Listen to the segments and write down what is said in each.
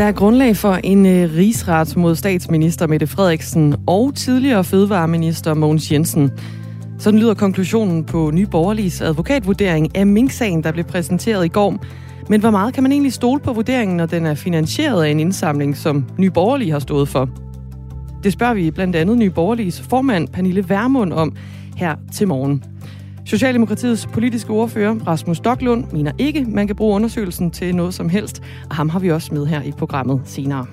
Der er grundlag for en øh, rigsret mod statsminister Mette Frederiksen og tidligere fødevareminister Mogens Jensen. Sådan lyder konklusionen på Nyborgerligs advokatvurdering af Mink-sagen, der blev præsenteret i går. Men hvor meget kan man egentlig stole på vurderingen, når den er finansieret af en indsamling, som Nye Borgerlige har stået for? Det spørger vi blandt andet Nye Borgerliges formand Pernille Værmund om her til morgen. Socialdemokratiets politiske ordfører, Rasmus Stocklund, mener ikke, man kan bruge undersøgelsen til noget som helst, og ham har vi også med her i programmet senere.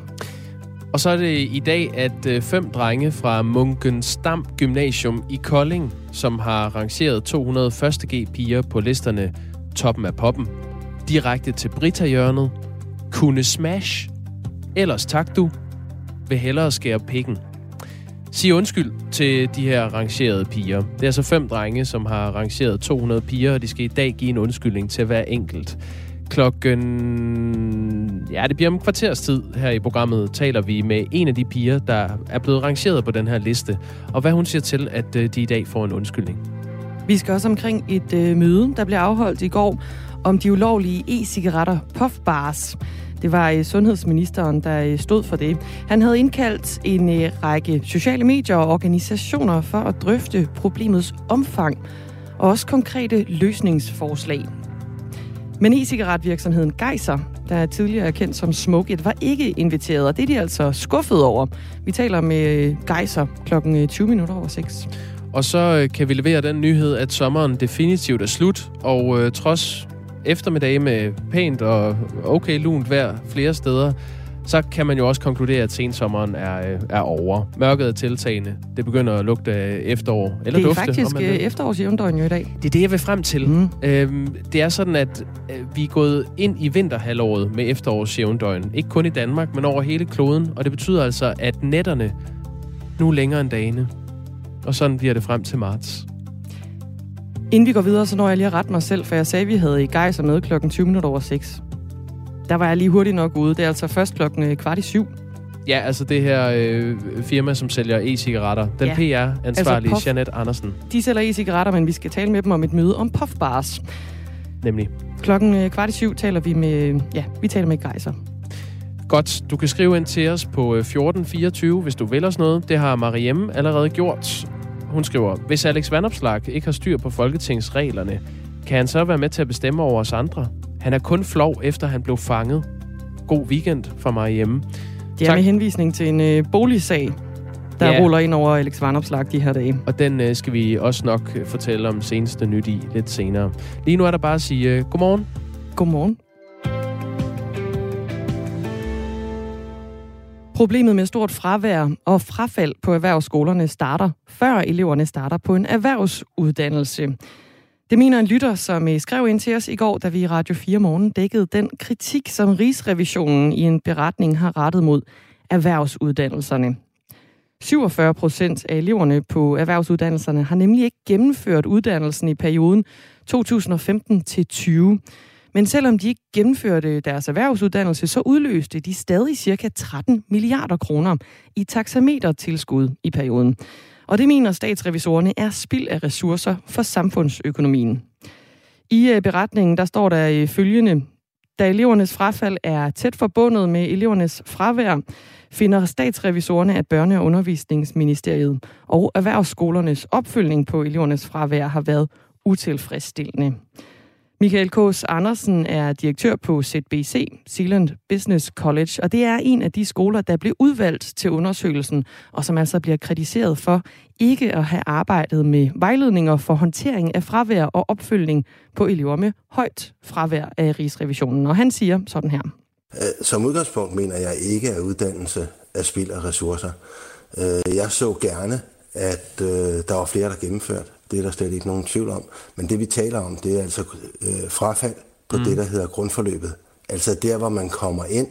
Og så er det i dag, at øh, fem drenge fra Munkensdam Gymnasium i Kolding, som har rangeret 200 første G-piger på listerne Toppen af Poppen, direkte til Brita-hjørnet, kunne smash, ellers tak du, vil hellere skære pikken sige undskyld til de her rangerede piger. Det er altså fem drenge, som har rangeret 200 piger, og de skal i dag give en undskyldning til hver enkelt. Klokken... Ja, det bliver om kvarters tid her i programmet, taler vi med en af de piger, der er blevet rangeret på den her liste, og hvad hun siger til, at øh, de i dag får en undskyldning. Vi skal også omkring et øh, møde, der blev afholdt i går om de ulovlige e-cigaretter puffbars. Det var øh, sundhedsministeren, der øh, stod for det. Han havde indkaldt en øh, række sociale medier og organisationer for at drøfte problemets omfang og også konkrete løsningsforslag. Men e-cigaretvirksomheden Geiser, der er tidligere kendt som Smoke var ikke inviteret, og det er de altså skuffet over. Vi taler med Geiser klokken 20 minutter over 6. Og så kan vi levere den nyhed, at sommeren definitivt er slut, og øh, trods eftermiddag med pænt og okay lunt vejr flere steder, så kan man jo også konkludere, at sensommeren er, øh, er over. Mørket er tiltagende. Det begynder at lugte efterår. Eller det er dufte, faktisk øh, efterårsjævndøgn jo i dag. Det er det, jeg vil frem til. Mm. Øhm, det er sådan, at øh, vi er gået ind i vinterhalvåret med efterårsjævndøgn. Ikke kun i Danmark, men over hele kloden. Og det betyder altså, at nætterne nu er længere end dagene. Og sådan bliver det frem til marts. Inden vi går videre, så når jeg lige at rette mig selv, for jeg sagde, at vi havde i Geiser med klokken 20 minutter over 6. Der var jeg lige hurtigt nok ude. Det er altså først klokken øh, kvart i syv. Ja, altså det her øh, firma, som sælger e-cigaretter. Den ja. PR-ansvarlige, altså Janet Andersen. De sælger e-cigaretter, men vi skal tale med dem om et møde om puffbars. Nemlig. Klokken øh, kvart i syv taler vi med, ja, vi taler med Geiser. Godt, du kan skrive ind til os på 1424, øh, hvis du vil os noget. Det har Mariem allerede gjort. Hun skriver, hvis Alex Vandopslag ikke har styr på folketingsreglerne, kan han så være med til at bestemme over os andre? Han er kun flov, efter han blev fanget. God weekend for mig hjemme. Det er tak. med henvisning til en øh, boligsag, der ja. ruller ind over Alex Vandopslag de her dage. Og den øh, skal vi også nok øh, fortælle om seneste nyt i lidt senere. Lige nu er der bare at sige øh, godmorgen. Godmorgen. Problemet med stort fravær og frafald på erhvervsskolerne starter, før eleverne starter på en erhvervsuddannelse. Det mener en lytter, som øh, skrev ind til os i går, da vi i Radio 4 Morgen dækkede den kritik, som Rigsrevisionen i en beretning har rettet mod erhvervsuddannelserne. 47 procent af eleverne på erhvervsuddannelserne har nemlig ikke gennemført uddannelsen i perioden 2015 til 20. Men selvom de ikke gennemførte deres erhvervsuddannelse, så udløste de stadig ca. 13 milliarder kroner i taxametertilskud i perioden. Og det mener statsrevisorerne er spild af ressourcer for samfundsøkonomien. I øh, beretningen der står der øh, følgende, da elevernes frafald er tæt forbundet med elevernes fravær, finder statsrevisorerne, at Børne- og Undervisningsministeriet og erhvervsskolernes opfølgning på elevernes fravær har været utilfredsstillende. Michael Kås Andersen er direktør på ZBC, Zealand Business College, og det er en af de skoler, der blev udvalgt til undersøgelsen, og som altså bliver kritiseret for ikke at have arbejdet med vejledninger for håndtering af fravær og opfølgning på elever med højt fravær af Rigsrevisionen. Og han siger sådan her. Øh, som udgangspunkt mener jeg ikke, at uddannelse er spild af ressourcer. Øh, jeg så gerne, at øh, der var flere, der gennemførte. Det er der slet ikke nogen tvivl om. Men det vi taler om, det er altså øh, frafald på mm. det, der hedder grundforløbet. Altså der, hvor man kommer ind,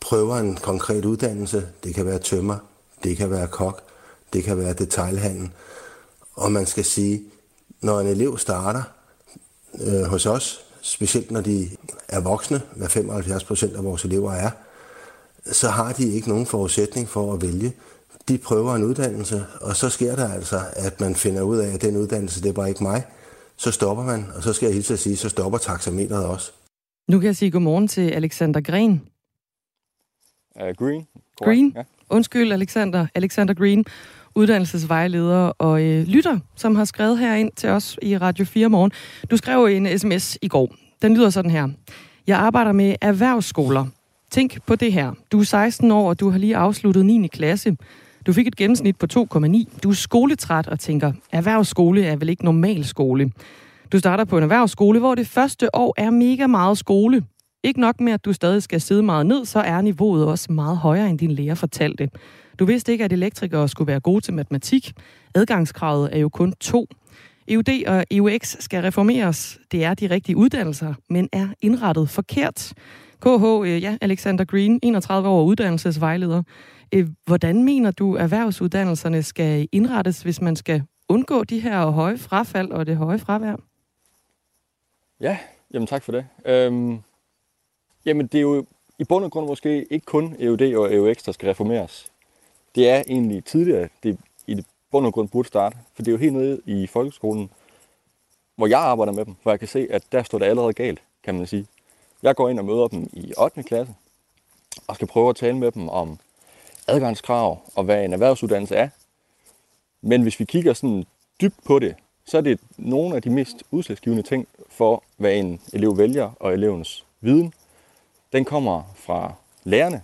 prøver en konkret uddannelse. Det kan være tømmer, det kan være kok, det kan være detailhandel. Og man skal sige, når en elev starter øh, hos os, specielt når de er voksne, hvad 75 procent af vores elever er, så har de ikke nogen forudsætning for at vælge de prøver en uddannelse, og så sker der altså, at man finder ud af, at den uddannelse, det er bare ikke mig. Så stopper man, og så skal jeg hilse at sige, så stopper taxameteret også. Nu kan jeg sige godmorgen til Alexander Gren. Uh, Green. Green. Ja. Undskyld, Alexander. Alexander Green, uddannelsesvejleder og øh, lytter, som har skrevet her ind til os i Radio 4 morgen. Du skrev en sms i går. Den lyder sådan her. Jeg arbejder med erhvervsskoler. Tænk på det her. Du er 16 år, og du har lige afsluttet 9. klasse. Du fik et gennemsnit på 2,9. Du er skoletræt og tænker, erhvervsskole er vel ikke normal skole. Du starter på en erhvervsskole, hvor det første år er mega meget skole. Ikke nok med, at du stadig skal sidde meget ned, så er niveauet også meget højere, end din lærer fortalte. Du vidste ikke, at elektrikere skulle være gode til matematik. Adgangskravet er jo kun to. EUD og EUX skal reformeres. Det er de rigtige uddannelser, men er indrettet forkert. KH, øh, ja, Alexander Green, 31 år uddannelsesvejleder. Øh, hvordan mener du, at erhvervsuddannelserne skal indrettes, hvis man skal undgå de her høje frafald og det høje fravær? Ja, jamen tak for det. Øhm, jamen det er jo i bund og grund måske ikke kun EUD og EUX, der skal reformeres. Det er egentlig tidligere, det i bund og grund burde starte. For det er jo helt nede i folkeskolen, hvor jeg arbejder med dem, hvor jeg kan se, at der står det allerede galt, kan man sige. Jeg går ind og møder dem i 8. klasse, og skal prøve at tale med dem om adgangskrav og hvad en erhvervsuddannelse er. Men hvis vi kigger sådan dybt på det, så er det nogle af de mest udslagsgivende ting for, hvad en elev vælger og elevens viden. Den kommer fra lærerne.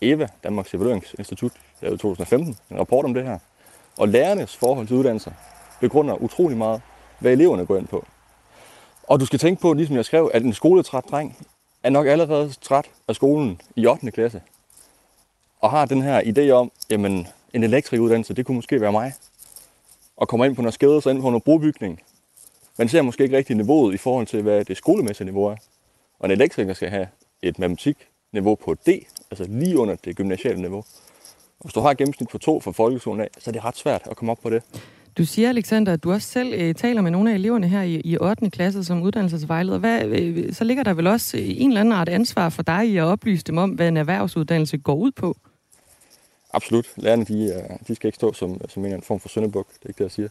EVA, Danmarks Evalueringsinstitut, lavede 2015 en rapport om det her. Og lærernes forhold til uddannelser begrunder utrolig meget, hvad eleverne går ind på. Og du skal tænke på, ligesom jeg skrev, at en skoletræt dreng er nok allerede træt af skolen i 8. klasse. Og har den her idé om, jamen en elektrikuddannelse, det kunne måske være mig. Og kommer ind på noget skade, så ind på noget brobygning. Man ser måske ikke rigtig niveauet i forhold til, hvad det skolemæssige niveau er. Og en elektriker skal have et matematikniveau på D, altså lige under det gymnasiale niveau. Og hvis du har et gennemsnit på to fra folkeskolen af, så er det ret svært at komme op på det. Du siger, Alexander, at du også selv øh, taler med nogle af eleverne her i, i 8. klasse som uddannelsesvejleder. Hvad, øh, så ligger der vel også en eller anden art ansvar for dig i at oplyse dem om, hvad en erhvervsuddannelse går ud på? Absolut. Lærerne, de, de skal ikke stå som, som en eller anden form for søndebuk. Det er ikke det, jeg siger.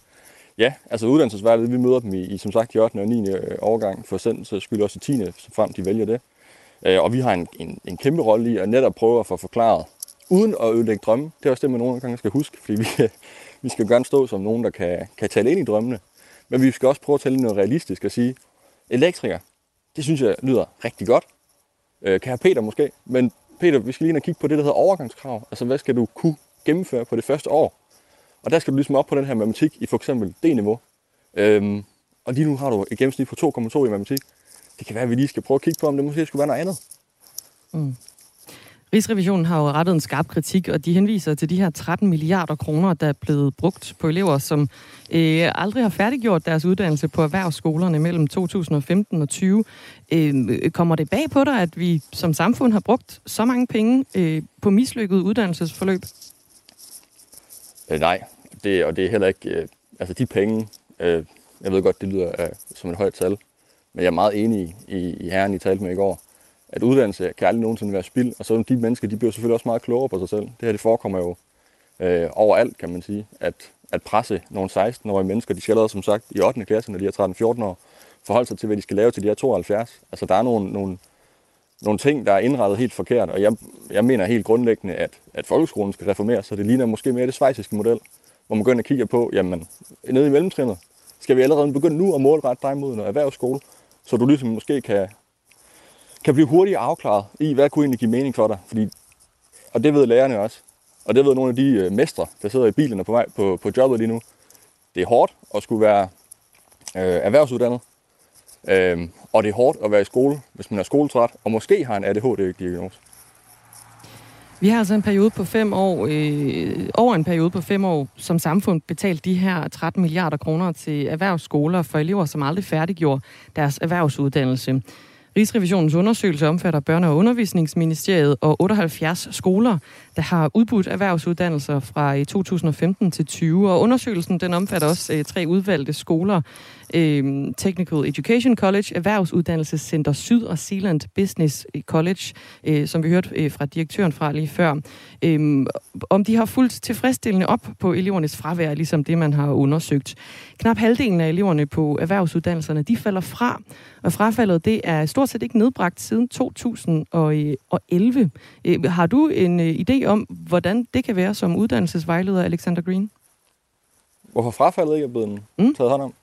Ja, altså uddannelsesvejleder, vi møder dem i, i, som sagt, i 8. og 9. Øh, årgang, for selv så skylder også i 10. så frem de vælger det. Øh, og vi har en, en, en kæmpe rolle i at netop prøve at få forklaret, uden at ødelægge drømme. Det er også det, man nogle gange skal huske, fordi vi, vi skal gerne stå som nogen, der kan, kan tale ind i drømmene. Men vi skal også prøve at tale noget realistisk og sige, elektriker, det synes jeg lyder rigtig godt. Øh, kan have Peter måske, men Peter, vi skal lige ind og kigge på det, der hedder overgangskrav. Altså, hvad skal du kunne gennemføre på det første år? Og der skal du ligesom op på den her matematik i for eksempel D-niveau. Øhm, og lige nu har du et gennemsnit på 2,2 i matematik. Det kan være, at vi lige skal prøve at kigge på, om det måske skulle være noget andet. Mm. Rigsrevisionen har jo rettet en skarp kritik, og de henviser til de her 13 milliarder kroner, der er blevet brugt på elever, som øh, aldrig har færdiggjort deres uddannelse på erhvervsskolerne mellem 2015 og 20. Øh, kommer det bag på dig, at vi som samfund har brugt så mange penge øh, på mislykket uddannelsesforløb? Øh, nej, det, og det er heller ikke... Øh, altså de penge, øh, jeg ved godt, det lyder øh, som et højt tal, men jeg er meget enig i, i, i herren, I talte med i går at uddannelse kan aldrig nogensinde være spild, og så de mennesker, de bliver selvfølgelig også meget klogere på sig selv. Det her, det forekommer jo øh, overalt, kan man sige, at, at presse nogle 16-årige mennesker, de skal allerede som sagt i 8. klasse, når de er 13-14 år, forholde sig til, hvad de skal lave til de er 72. Altså der er nogle, nogle, nogle ting, der er indrettet helt forkert, og jeg, jeg mener helt grundlæggende, at, at folkeskolen skal reformeres, så det ligner måske mere det svejsiske model, hvor man begynder at kigge på, jamen, nede i mellemtrinnet, skal vi allerede begynde nu at målrette dig mod en erhvervsskole, så du ligesom måske kan kan blive hurtigt afklaret i, hvad kunne egentlig give mening for dig. Fordi, og det ved lærerne også. Og det ved nogle af de øh, mestre, der sidder i bilerne på vej på, på jobbet lige nu. Det er hårdt at skulle være øh, erhvervsuddannet. Øh, og det er hårdt at være i skole, hvis man er skoletræt, og måske har en ADHD-diagnose. Vi har altså en periode på fem år, øh, over en periode på fem år, som samfund betalt de her 13 milliarder kroner til erhvervsskoler for elever, som aldrig færdiggjorde deres erhvervsuddannelse. Rigsrevisionens undersøgelse omfatter Børne- og Undervisningsministeriet og 78 skoler, der har udbudt erhvervsuddannelser fra øh, 2015 til 20. Og undersøgelsen den omfatter også øh, tre udvalgte skoler. Øh, Technical Education College, Erhvervsuddannelsescenter Syd og Zealand Business øh, College, øh, som vi hørte øh, fra direktøren fra lige før. Øh, om de har fuldt tilfredsstillende op på elevernes fravær, ligesom det, man har undersøgt. Knap halvdelen af eleverne på erhvervsuddannelserne, de falder fra, og frafaldet det er stort set ikke nedbragt siden 2011. Øh, øh, har du en øh, idé om, hvordan det kan være som uddannelsesvejleder, Alexander Green? Hvorfor frafaldet ikke er blevet mm. taget hånd om?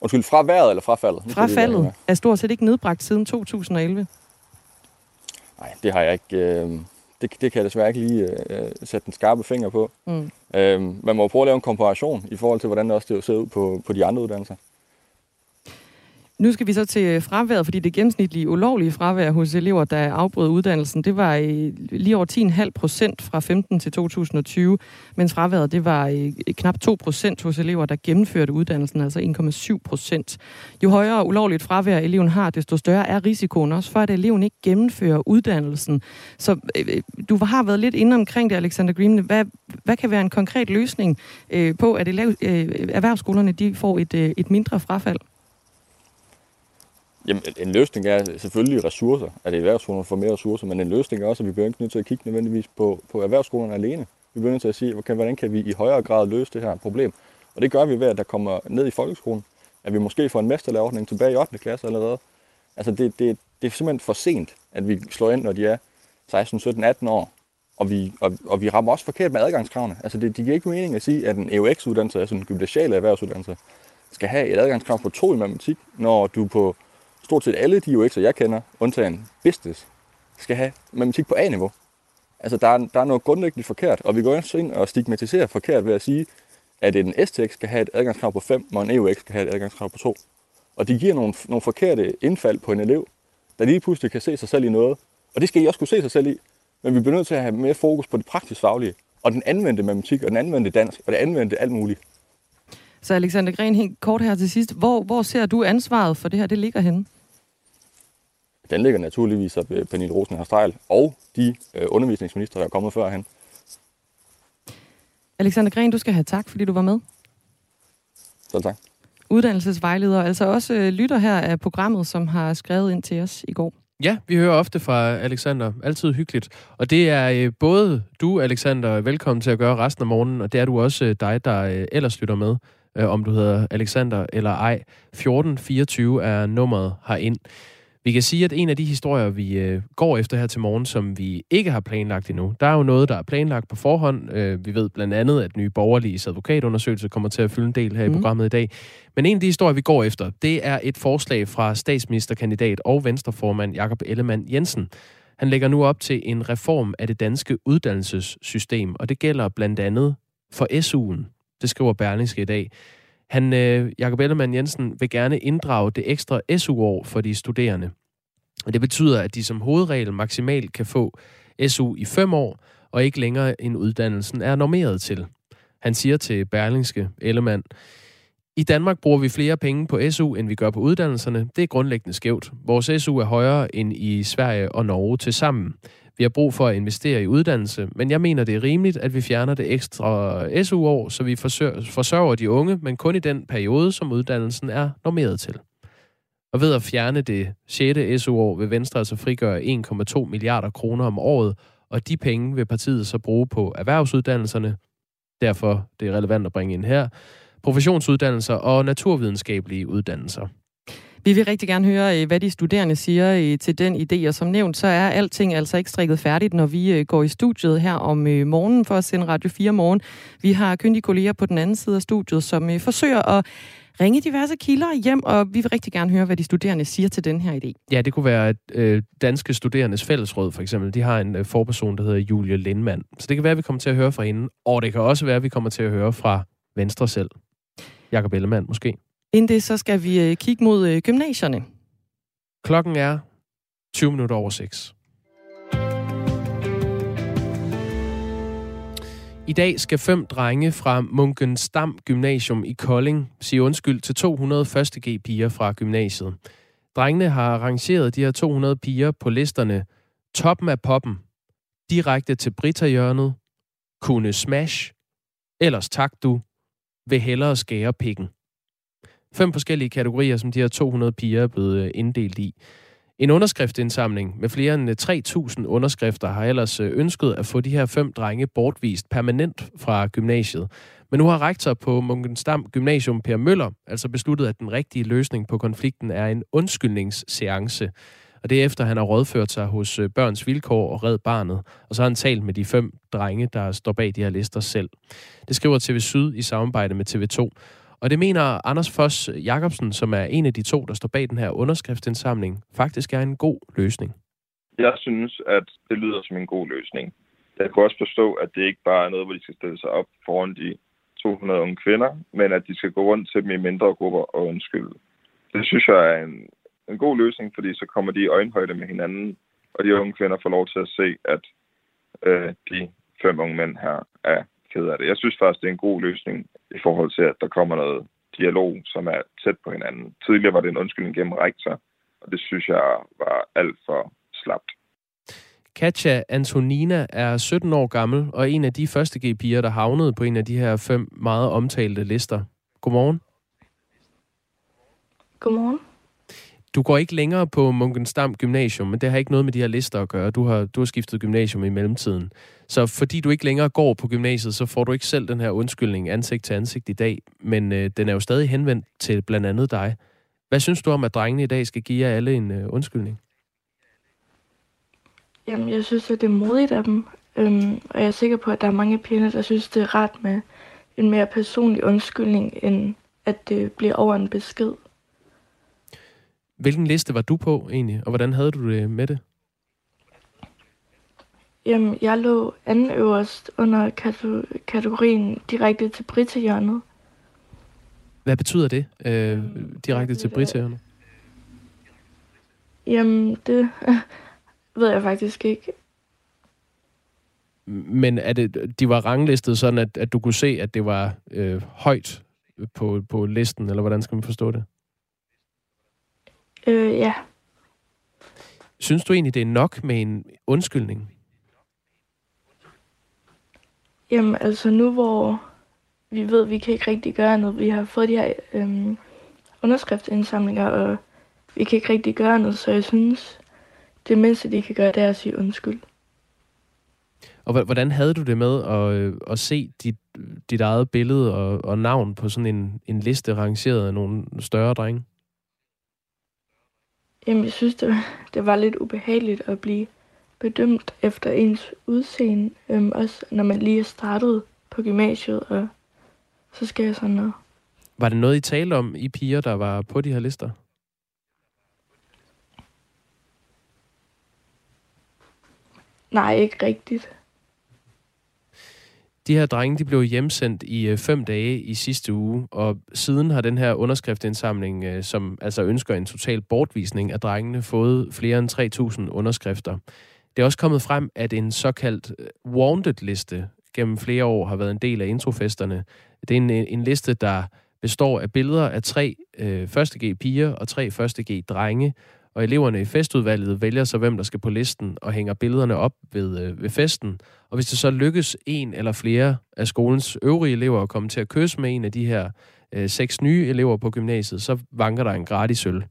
Undskyld, fra vejret eller frafaldet? Frafaldet er stort set ikke nedbragt siden 2011. Nej, det har jeg ikke. Øh, det, det kan jeg desværre ikke lige øh, sætte den skarpe finger på. Mm. Øh, man må prøve at lave en komparation i forhold til, hvordan det også ser ud på, på de andre uddannelser. Nu skal vi så til øh, fraværet, fordi det gennemsnitlige ulovlige fravær hos elever, der afbrød uddannelsen, det var øh, lige over 10,5 procent fra 15 til 2020, mens fraværet det var øh, knap 2 procent hos elever, der gennemførte uddannelsen, altså 1,7 procent. Jo højere ulovligt fravær eleven har, desto større er risikoen også for, at eleven ikke gennemfører uddannelsen. Så du har været lidt inde omkring det, Alexander Green. Hvad, hvad kan være en konkret løsning på, at elev, erhvervsskolerne de får et, et mindre frafald? Jamen, en løsning er selvfølgelig ressourcer, at erhvervsskolerne får mere ressourcer, men en løsning er også, at vi bliver ikke nødt til at kigge nødvendigvis på, på erhvervsskolerne alene. Vi bliver nødt til at sige, okay, hvordan kan vi i højere grad løse det her problem? Og det gør vi ved, at der kommer ned i folkeskolen, at vi måske får en mesterlæreordning tilbage i 8. klasse allerede. Altså, det, det, det er simpelthen for sent, at vi slår ind, når de er 16, 17, 18 år. Og vi, og, og vi rammer også forkert med adgangskravene. Altså, det, det giver ikke mening at sige, at en EUX-uddannelse, altså en gymnasial erhvervsuddannelse, skal have et adgangskrav på to i matematik, når du på stort set alle de UX'er, jeg kender, undtagen business, skal have matematik på A-niveau. Altså, der er, der er noget grundlæggende forkert, og vi går også ind og stigmatiserer forkert ved at sige, at en STX skal have et adgangskrav på 5, og en EUX skal have et adgangskrav på 2. Og det giver nogle, nogle forkerte indfald på en elev, der lige pludselig kan se sig selv i noget. Og det skal I også kunne se sig selv i. Men vi bliver nødt til at have mere fokus på det praktisk faglige, og den anvendte matematik, og den anvendte dansk, og det anvendte alt muligt. Så Alexander Gren, helt kort her til sidst. Hvor, hvor ser du ansvaret for det her, det ligger henne? Den ligger naturligvis af Pernille Rosenberg og de øh, undervisningsminister, der er kommet før han. Alexander Gren, du skal have tak, fordi du var med. Selv tak. Uddannelsesvejleder, altså også øh, lytter her af programmet, som har skrevet ind til os i går. Ja, vi hører ofte fra Alexander. Altid hyggeligt. Og det er øh, både du, Alexander, velkommen til at gøre resten af morgenen, og det er du også øh, dig, der øh, ellers lytter med, øh, om du hedder Alexander eller ej. 1424 er nummeret herind. Vi kan sige, at en af de historier, vi øh, går efter her til morgen, som vi ikke har planlagt endnu, der er jo noget, der er planlagt på forhånd. Øh, vi ved blandt andet, at nye borgerlige advokatundersøgelse kommer til at fylde en del her mm. i programmet i dag. Men en af de historier, vi går efter, det er et forslag fra statsministerkandidat og venstreformand Jakob Ellemann Jensen. Han lægger nu op til en reform af det danske uddannelsessystem, og det gælder blandt andet for SU'en. Det skriver Berlingske i dag. Han, øh, Jakob Ellemann Jensen, vil gerne inddrage det ekstra SU-år for de studerende. Og det betyder, at de som hovedregel maksimalt kan få SU i fem år, og ikke længere end uddannelsen er normeret til. Han siger til Berlingske Ellemann, i Danmark bruger vi flere penge på SU, end vi gør på uddannelserne. Det er grundlæggende skævt. Vores SU er højere end i Sverige og Norge til sammen. Vi har brug for at investere i uddannelse, men jeg mener, det er rimeligt, at vi fjerner det ekstra SU-år, så vi forsørger de unge, men kun i den periode, som uddannelsen er normeret til. Og ved at fjerne det 6. SU-år vil Venstre altså frigøre 1,2 milliarder kroner om året, og de penge vil partiet så bruge på erhvervsuddannelserne. Derfor det er relevant at bringe ind her. Professionsuddannelser og naturvidenskabelige uddannelser. Vi vil rigtig gerne høre, øh, hvad de studerende siger øh, til den idé, og som nævnt, så er alting altså ikke strikket færdigt, når vi øh, går i studiet her om morgenen for at sende Radio 4 morgen. Vi har kyndige kolleger på den anden side af studiet, som forsøger at ringe diverse kilder hjem, og vi vil rigtig gerne høre, hvad de studerende siger til den her idé. Ja, det kunne være øh, Danske Studerendes Fællesråd, for eksempel. De har en øh, forperson, der hedder Julie Lindmann. Så det kan være, at vi kommer til at høre fra hende, og det kan også være, at vi kommer til at høre fra Venstre selv. Jakob Ellemann måske. Inden det, så skal vi øh, kigge mod øh, gymnasierne. Klokken er 20 minutter over 6. I dag skal fem drenge fra Munken Stam Gymnasium i Kolding sige undskyld til 200 første G-piger fra gymnasiet. Drengene har rangeret de her 200 piger på listerne Toppen af poppen, direkte til Brita-hjørnet, kunne smash, ellers tak du, vil hellere skære pikken. Fem forskellige kategorier, som de her 200 piger er blevet øh, inddelt i. En underskriftindsamling med flere end øh, 3.000 underskrifter har ellers øh, ønsket at få de her fem drenge bortvist permanent fra gymnasiet. Men nu har rektor på Munkensdam Gymnasium, Per Møller, altså besluttet, at den rigtige løsning på konflikten er en undskyldningsseance. Og det er efter, han har rådført sig hos Børns Vilkår og Red Barnet. Og så har han talt med de fem drenge, der står bag de her lister selv. Det skriver TV Syd i samarbejde med TV2. Og det mener Anders Foss Jacobsen, som er en af de to, der står bag den her underskriftsindsamling, faktisk er en god løsning. Jeg synes, at det lyder som en god løsning. Jeg kan også forstå, at det ikke bare er noget, hvor de skal stille sig op foran de 200 unge kvinder, men at de skal gå rundt til dem i mindre grupper og undskylde. Det synes jeg er en, en god løsning, fordi så kommer de i øjenhøjde med hinanden, og de unge kvinder får lov til at se, at øh, de fem unge mænd her er ked af det. Jeg synes faktisk, det er en god løsning i forhold til, at der kommer noget dialog, som er tæt på hinanden. Tidligere var det en undskyldning gennem rektor, og det synes jeg var alt for slapt. Katja Antonina er 17 år gammel og en af de første G-piger, der havnede på en af de her fem meget omtalte lister. Godmorgen. Godmorgen. Du går ikke længere på Munkensdam Gymnasium, men det har ikke noget med de her lister at gøre. Du har, du har skiftet gymnasium i mellemtiden. Så fordi du ikke længere går på gymnasiet, så får du ikke selv den her undskyldning ansigt til ansigt i dag. Men øh, den er jo stadig henvendt til blandt andet dig. Hvad synes du om, at drengene i dag skal give jer alle en øh, undskyldning? Jamen, jeg synes, at det er modigt af dem. Øhm, og jeg er sikker på, at der er mange piger, der synes, det er rart med en mere personlig undskyldning, end at det bliver over en besked. Hvilken liste var du på egentlig, og hvordan havde du det med det? Jamen, jeg lå anden øverst under kategorien direkte til Brittehjørnet. Hvad betyder det, øh, direkte til Brittehjørnet? Jamen, det ved jeg faktisk ikke. Men er det, de var ranglistet sådan, at, at du kunne se, at det var øh, højt på, på listen, eller hvordan skal man forstå det? Øh, ja. Synes du egentlig, det er nok med en undskyldning? Jamen, altså nu hvor vi ved, at vi kan ikke rigtig gøre noget, vi har fået de her øhm, underskriftsindsamlinger, og vi kan ikke rigtig gøre noget, så jeg synes, det mindste, de kan gøre, det er at sige undskyld. Og hvordan havde du det med at, øh, at se dit, dit eget billede og, og navn på sådan en, en liste rangeret af nogle større drenge? Jamen, jeg synes, det, det var lidt ubehageligt at blive bedømt efter ens udseende. Øhm, også når man lige er startet på gymnasiet, og så skal jeg sådan noget. Var det noget, I talte om, I piger, der var på de her lister? Nej, ikke rigtigt. De her drenge de blev hjemsendt i øh, fem dage i sidste uge, og siden har den her underskriftindsamling, øh, som altså ønsker en total bortvisning af drengene, fået flere end 3.000 underskrifter. Det er også kommet frem, at en såkaldt øh, wanted-liste gennem flere år har været en del af introfesterne. Det er en, øh, en liste, der består af billeder af tre øh, 1.G-piger og tre 1.G-drenge, og eleverne i festudvalget vælger så, hvem der skal på listen, og hænger billederne op ved, øh, ved festen. Og hvis det så lykkes en eller flere af skolens øvrige elever at komme til at kysse med en af de her øh, seks nye elever på gymnasiet, så vanker der en gratis øl.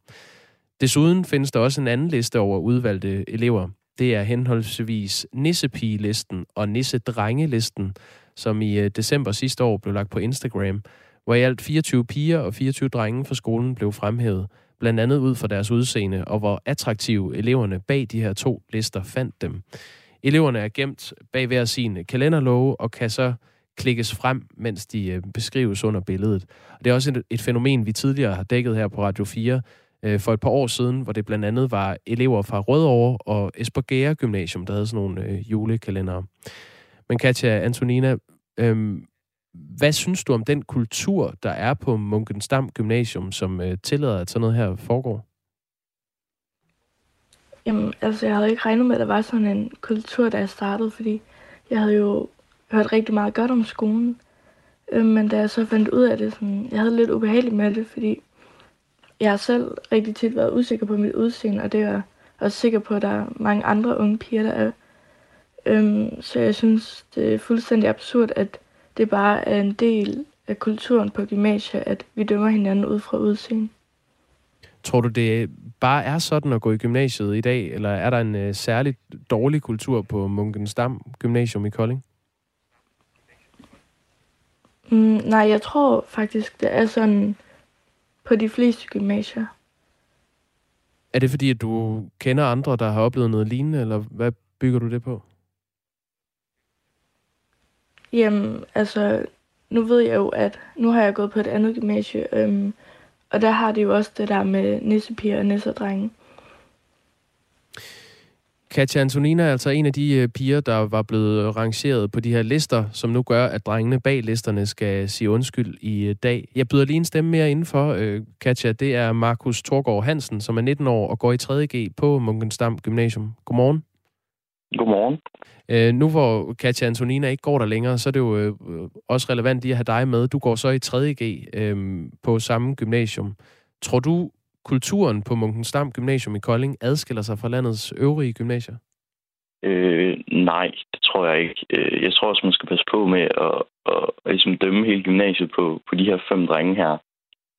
Desuden findes der også en anden liste over udvalgte elever. Det er henholdsvis Nissepige-listen og Nissedrengelisten, som i øh, december sidste år blev lagt på Instagram, hvor i alt 24 piger og 24 drenge fra skolen blev fremhævet blandt andet ud fra deres udseende, og hvor attraktive eleverne bag de her to lister fandt dem. Eleverne er gemt bag hver sin kalenderlove og kan så klikkes frem, mens de øh, beskrives under billedet. Og det er også et, et fænomen, vi tidligere har dækket her på Radio 4 øh, for et par år siden, hvor det blandt andet var elever fra Rødovre og Esbjerg Gymnasium, der havde sådan nogle øh, julekalendere. Men Katja Antonina, øh, hvad synes du om den kultur, der er på Munkensdam Gymnasium, som øh, tillader, at sådan noget her foregår? Jamen, altså, jeg havde ikke regnet med, at der var sådan en kultur, da jeg startede, fordi jeg havde jo hørt rigtig meget godt om skolen. Øh, men da jeg så fandt ud af det, sådan, jeg havde lidt ubehageligt med det, fordi jeg har selv rigtig tit været usikker på mit udseende, og det er jeg også sikker på, at der er mange andre unge piger, der er. Øhm, så jeg synes, det er fuldstændig absurd, at det bare er en del af kulturen på gymnasiet, at vi dømmer hinanden ud fra udseende. Tror du, det bare er sådan at gå i gymnasiet i dag, eller er der en uh, særlig dårlig kultur på Munkensdam Gymnasium i Kolding? Mm, nej, jeg tror faktisk, det er sådan på de fleste gymnasier. Er det fordi, at du kender andre, der har oplevet noget lignende, eller hvad bygger du det på? Jamen, altså, nu ved jeg jo, at nu har jeg gået på et andet gymnasie, øhm, og der har de jo også det der med nissepiger og nissedrenge. Katja Antonina er altså en af de øh, piger, der var blevet rangeret på de her lister, som nu gør, at drengene bag listerne skal sige undskyld i øh, dag. Jeg byder lige en stemme mere indenfor, øh, Katja. Det er Markus Torgård Hansen, som er 19 år og går i 3.G på Munkensdam Gymnasium. Godmorgen. Godmorgen. Øh, nu hvor Katja Antonina ikke går der længere, så er det jo øh, også relevant lige at have dig med. Du går så i 3.G øh, på samme gymnasium. Tror du, kulturen på Munkensdam Gymnasium i Kolding adskiller sig fra landets øvrige gymnasier? Øh, nej, det tror jeg ikke. Øh, jeg tror også, man skal passe på med at, at, at ligesom dømme hele gymnasiet på, på de her fem drenge her.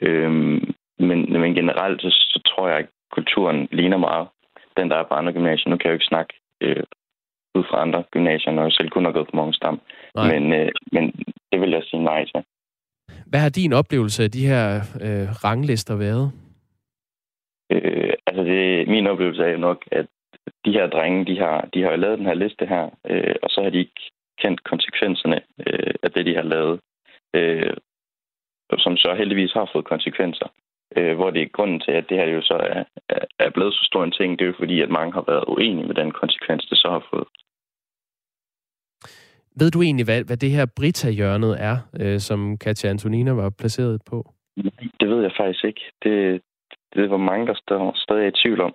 Øh, men, men generelt, så, så tror jeg, at kulturen ligner meget den, der er på andre gymnasier. Nu kan jeg jo ikke snakke øh, ud fra andre gymnasier, når jeg selv kun har gået på Munkensdam. Men, øh, men det vil jeg sige nej til. Hvad har din oplevelse af de her øh, ranglister været? Øh, altså, det, min oplevelse er jo nok, at de her drenge, de har, de har lavet den her liste her, øh, og så har de ikke kendt konsekvenserne øh, af det, de har lavet. Øh, som så heldigvis har fået konsekvenser. Øh, hvor det er grunden til, at det her jo så er, er blevet så stor en ting, det er jo fordi, at mange har været uenige med den konsekvens, det så har fået. Ved du egentlig, hvad, hvad det her Brita-hjørnet er, øh, som Katja Antonina var placeret på? Det ved jeg faktisk ikke. Det, det var mange, der står stadig i tvivl om.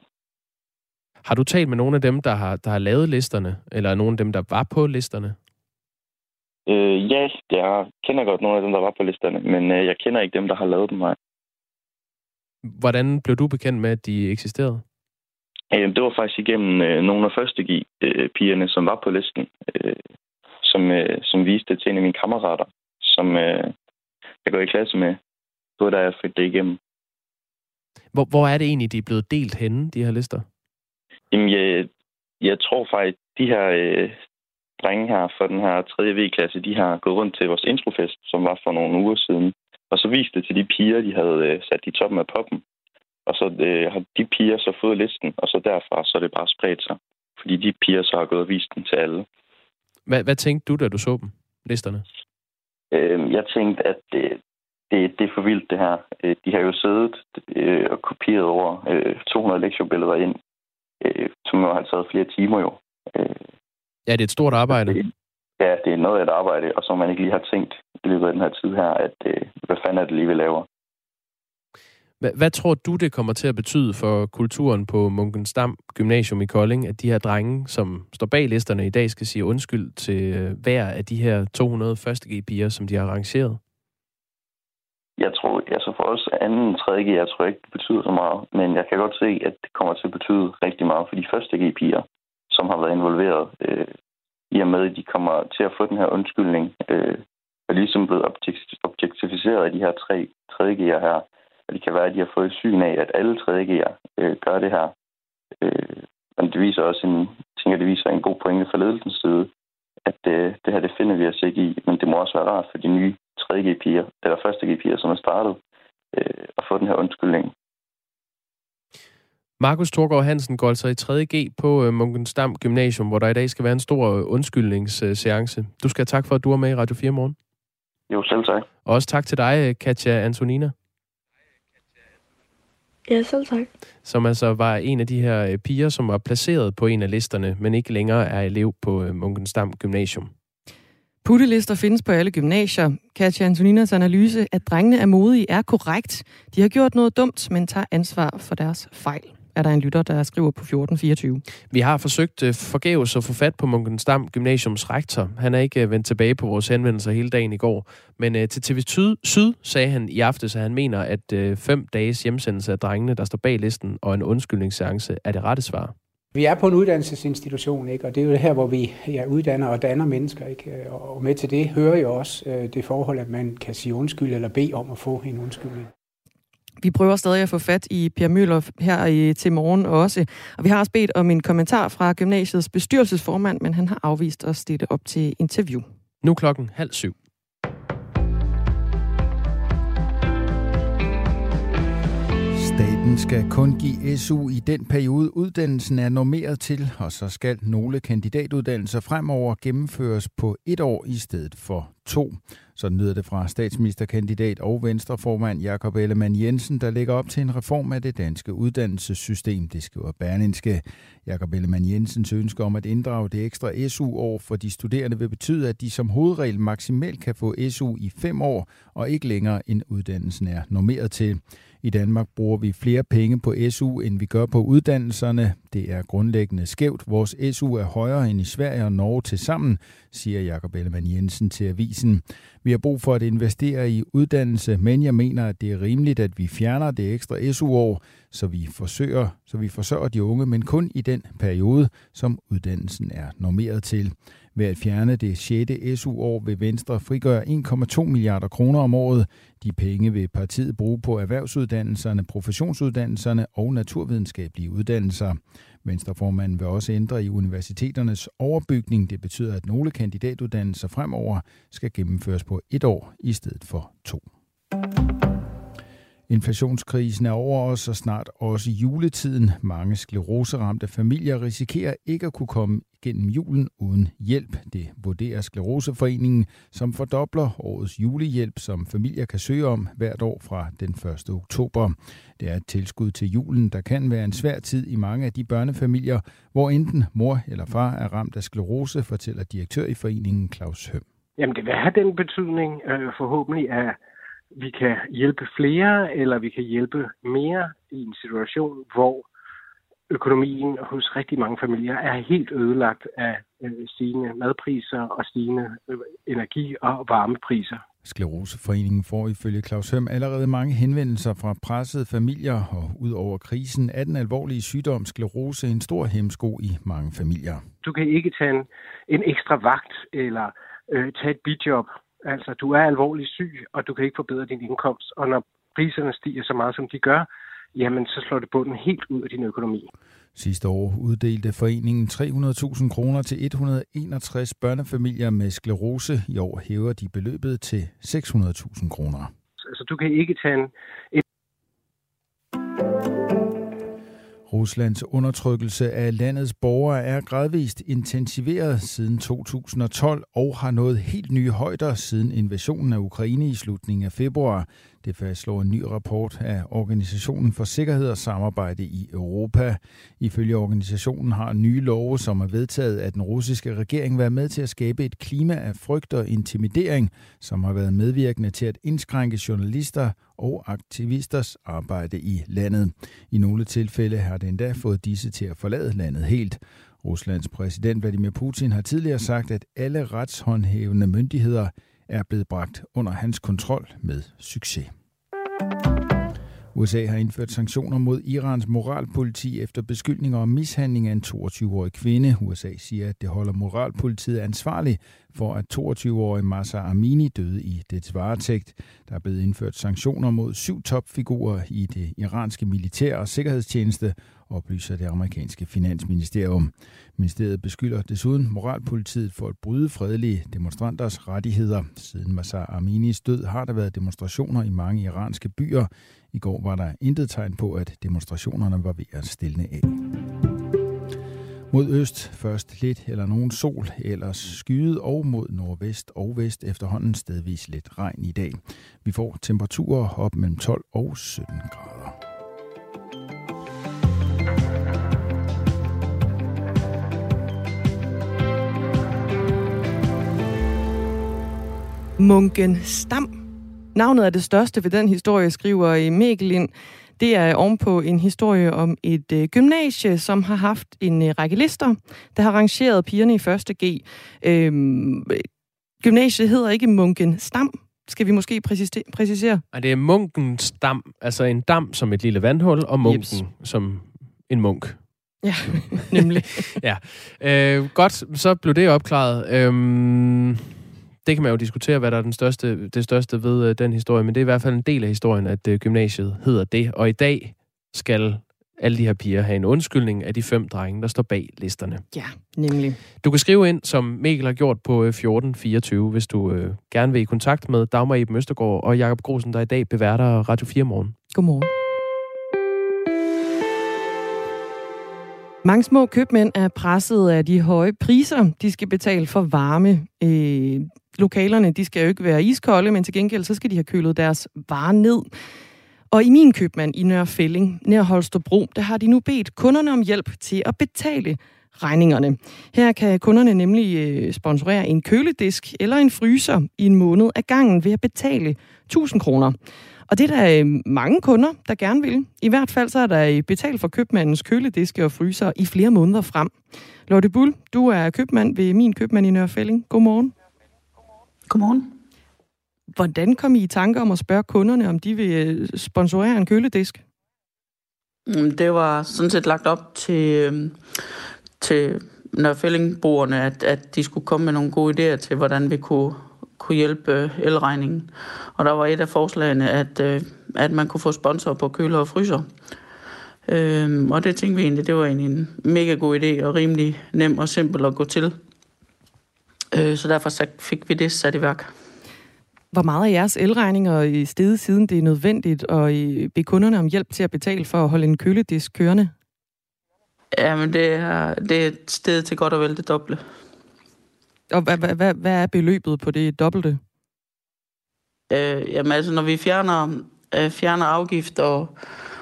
Har du talt med nogle af dem, der har, der har lavet listerne, eller nogle af dem, der var på listerne? Øh, ja, jeg kender godt nogle af dem, der var på listerne, men øh, jeg kender ikke dem, der har lavet dem. Nej. Hvordan blev du bekendt med, at de eksisterede? Øh, det var faktisk igennem øh, nogle af første øh, pigerne, som var på listen, øh, som, øh, som viste det til en af mine kammerater, som øh, jeg går i klasse med. Var da jeg fik det igennem. Hvor, hvor er det egentlig, de er blevet delt henne, de her lister? Jamen, jeg, jeg tror faktisk, de her øh, drenge her fra den her 3. V-klasse, de har gået rundt til vores introfest, som var for nogle uger siden. Og så viste det til de piger, de havde øh, sat i toppen af poppen. Og så øh, har de piger så fået listen, og så derfra så er det bare spredt sig. Fordi de piger så har gået og vist den til alle. Hvad, hvad tænkte du, da du så dem, listerne? Øh, jeg tænkte, at det, det, det er for vildt, det her. Øh, de har jo siddet øh, og kopieret over øh, 200 lektiobilleder ind, øh, som jo har taget flere timer jo. Øh, ja, det er et stort arbejde. Det, ja, det er noget af et arbejde, og som man ikke lige har tænkt i løbet af den her tid her, at øh, hvad fanden er det lige, vi laver? Hvad, tror du, det kommer til at betyde for kulturen på Munkensdam Gymnasium i Kolding, at de her drenge, som står bag listerne i dag, skal sige undskyld til øh, hver af de her 200 første G-piger, som de har arrangeret? Jeg tror, altså for os anden tredje G, jeg tror ikke, det betyder så meget. Men jeg kan godt se, at det kommer til at betyde rigtig meget for de første G-piger, som har været involveret. Øh, I og med, at de kommer til at få den her undskyldning, øh, og ligesom blevet objektificeret af de her tre tredje G'er her. Og det kan være, at de har fået syn af, at alle tredje G'er øh, gør det her. Øh, men det viser også en, tænker, det viser en god pointe fra ledelsens side, at øh, det her, det finder vi os ikke i. Men det må også være rart for de nye 3G-piger, eller første G-piger, som er startet, øh, at få den her undskyldning. Markus Thorgård Hansen går altså i 3G på øh, Munkensdam Gymnasium, hvor der i dag skal være en stor øh, undskyldningsseance. Du skal have tak for, at du er med i Radio 4 morgen. Jo, selv tak. Og også tak til dig, øh, Katja Antonina. Ja, selv tak. Som altså var en af de her piger, som var placeret på en af listerne, men ikke længere er elev på Munkensdam Gymnasium. Puttelister findes på alle gymnasier. Katja Antoninas analyse, at drengene er modige, er korrekt. De har gjort noget dumt, men tager ansvar for deres fejl er der en lytter, der skriver på 1424. Vi har forsøgt uh, forgæves at få fat på Munkensdam Gymnasiums rektor. Han er ikke uh, vendt tilbage på vores henvendelser hele dagen i går. Men uh, til TV Syd sagde han i aftes, at han mener, at fem dages hjemsendelse af drengene, der står bag listen, og en undskyldningsseance er det rette svar. Vi er på en uddannelsesinstitution, ikke? og det er jo det her, hvor vi ja, uddanner og danner mennesker. Ikke? Og med til det hører jo også øh, det forhold, at man kan sige undskyld eller bede om at få en undskyldning. Vi prøver stadig at få fat i Per Møller her i, til morgen også. Og vi har også bedt om en kommentar fra gymnasiets bestyrelsesformand, men han har afvist at stille op til interview. Nu klokken halv syv. Staten skal kun give SU i den periode, uddannelsen er normeret til, og så skal nogle kandidatuddannelser fremover gennemføres på et år i stedet for to. Så lyder det fra statsministerkandidat og venstreformand Jakob Ellemann Jensen, der lægger op til en reform af det danske uddannelsessystem, det skriver Berlinske. Jakob Ellemann Jensens ønske om at inddrage det ekstra SU-år for de studerende vil betyde, at de som hovedregel maksimalt kan få SU i fem år, og ikke længere end uddannelsen er normeret til. I Danmark bruger vi flere penge på SU, end vi gør på uddannelserne. Det er grundlæggende skævt. Vores SU er højere end i Sverige og Norge til sammen, siger Jakob Ellemann Jensen til avisen. Vi har brug for at investere i uddannelse, men jeg mener, at det er rimeligt, at vi fjerner det ekstra SU-år, så vi forsøger, så vi forsørger de unge, men kun i den periode, som uddannelsen er normeret til. Ved at fjerne det 6. SU-år vil Venstre frigøre 1,2 milliarder kroner om året. De penge vil partiet bruge på erhvervsuddannelserne, professionsuddannelserne og naturvidenskabelige uddannelser. Venstreformanden vil også ændre i universiteternes overbygning. Det betyder, at nogle kandidatuddannelser fremover skal gennemføres på et år i stedet for to. Inflationskrisen er over os, og snart også juletiden. Mange skleroseramte familier risikerer ikke at kunne komme gennem julen uden hjælp. Det vurderer Skleroseforeningen, som fordobler årets julehjælp, som familier kan søge om hvert år fra den 1. oktober. Det er et tilskud til julen, der kan være en svær tid i mange af de børnefamilier, hvor enten mor eller far er ramt af sklerose, fortæller direktør i foreningen Claus Høm. Jamen det vil have den betydning øh, forhåbentlig, at vi kan hjælpe flere, eller vi kan hjælpe mere i en situation, hvor økonomien hos rigtig mange familier er helt ødelagt af øh, stigende madpriser og stigende øh, energi- og varmepriser. Skleroseforeningen får ifølge Claus Høm allerede mange henvendelser fra pressede familier, og ud over krisen er den alvorlige sygdom sklerose en stor hemsko i mange familier. Du kan ikke tage en, en ekstra vagt eller øh, tage et bidjob Altså, du er alvorligt syg, og du kan ikke forbedre din indkomst. Og når priserne stiger så meget, som de gør, jamen så slår det bunden helt ud af din økonomi. Sidste år uddelte foreningen 300.000 kroner til 161 børnefamilier med sklerose. I år hæver de beløbet til 600.000 kroner. Altså, du kan ikke tage en, en Ruslands undertrykkelse af landets borgere er gradvist intensiveret siden 2012 og har nået helt nye højder siden invasionen af Ukraine i slutningen af februar. Det fastslår en ny rapport af Organisationen for Sikkerhed og Samarbejde i Europa. Ifølge organisationen har nye love, som er vedtaget af den russiske regering, været med til at skabe et klima af frygt og intimidering, som har været medvirkende til at indskrænke journalister og aktivisters arbejde i landet. I nogle tilfælde har det endda fået disse til at forlade landet helt. Ruslands præsident Vladimir Putin har tidligere sagt, at alle retshåndhævende myndigheder er blevet bragt under hans kontrol med succes. USA har indført sanktioner mod Irans moralpoliti efter beskyldninger om mishandling af en 22-årig kvinde. USA siger, at det holder moralpolitiet ansvarlig for, at 22-årige Massa Amini døde i dets varetægt. Der er blevet indført sanktioner mod syv topfigurer i det iranske militær og sikkerhedstjeneste, oplyser det amerikanske finansministerium. Ministeriet beskylder desuden moralpolitiet for at bryde fredelige demonstranters rettigheder. Siden Massa Aminis død har der været demonstrationer i mange iranske byer. I går var der intet tegn på, at demonstrationerne var ved at stille af. Mod øst først lidt eller nogen sol, ellers skyet og mod nordvest og vest efterhånden stedvis lidt regn i dag. Vi får temperaturer op mellem 12 og 17 grader. Munken Stam. Navnet er det største ved den historie, skriver i Mikkel Det er ovenpå en historie om et øh, gymnasie, som har haft en øh, række lister, der har rangeret pigerne i 1. G. Øhm, gymnasiet hedder ikke Munken Stam, skal vi måske præcisere? præcisere? Og det er munkens dam, altså en dam som et lille vandhul, og munken Jeps. som en munk. Ja, nemlig. ja. Øh, godt, så blev det opklaret. Øhm, det kan man jo diskutere, hvad der er den største, det største ved øh, den historie, men det er i hvert fald en del af historien, at øh, gymnasiet hedder det. Og i dag skal alle de her piger have en undskyldning af de fem drenge, der står bag listerne. Ja, nemlig. Du kan skrive ind, som Mikkel har gjort på 1424, hvis du øh, gerne vil i kontakt med Dagmar Iben Østergaard og Jakob Grosen, der i dag beværter Radio 4 morgen. Godmorgen. Mange små købmænd er presset af de høje priser, de skal betale for varme. Øh, lokalerne de skal jo ikke være iskolde, men til gengæld så skal de have kølet deres varer ned. Og i min købmand i Nørre Fælling, nær Holstebro, der har de nu bedt kunderne om hjælp til at betale regningerne. Her kan kunderne nemlig øh, sponsorere en køledisk eller en fryser i en måned af gangen ved at betale 1000 kroner. Og det er der øh, mange kunder, der gerne vil. I hvert fald så er der betalt for købmandens kølediske og fryser i flere måneder frem. Lotte Bull, du er købmand ved min købmand i Nørrefælling. Godmorgen. Godmorgen. Hvordan kom I i tanke om at spørge kunderne, om de vil øh, sponsorere en køledisk? Mm, det var sådan set lagt op til, øhm, til Nørrefællingbrugerne, at, at de skulle komme med nogle gode idéer til, hvordan vi kunne kunne hjælpe elregningen. Og der var et af forslagene, at, øh, at man kunne få sponsor på køler og fryser. Øhm, og det tænkte vi egentlig, det var egentlig en mega god idé og rimelig nem og simpel at gå til. Øh, så derfor fik vi det sat i værk. Hvor meget af jeres elregninger i stedet siden det er nødvendigt at bede kunderne om hjælp til at betale for at holde en køledisk kørende? Jamen, det er, det er et sted til godt og vel det doble. Og hvad, hvad, hvad, hvad er beløbet på det dobbelte? Øh, jamen altså, når vi fjerner, øh, fjerner afgift og,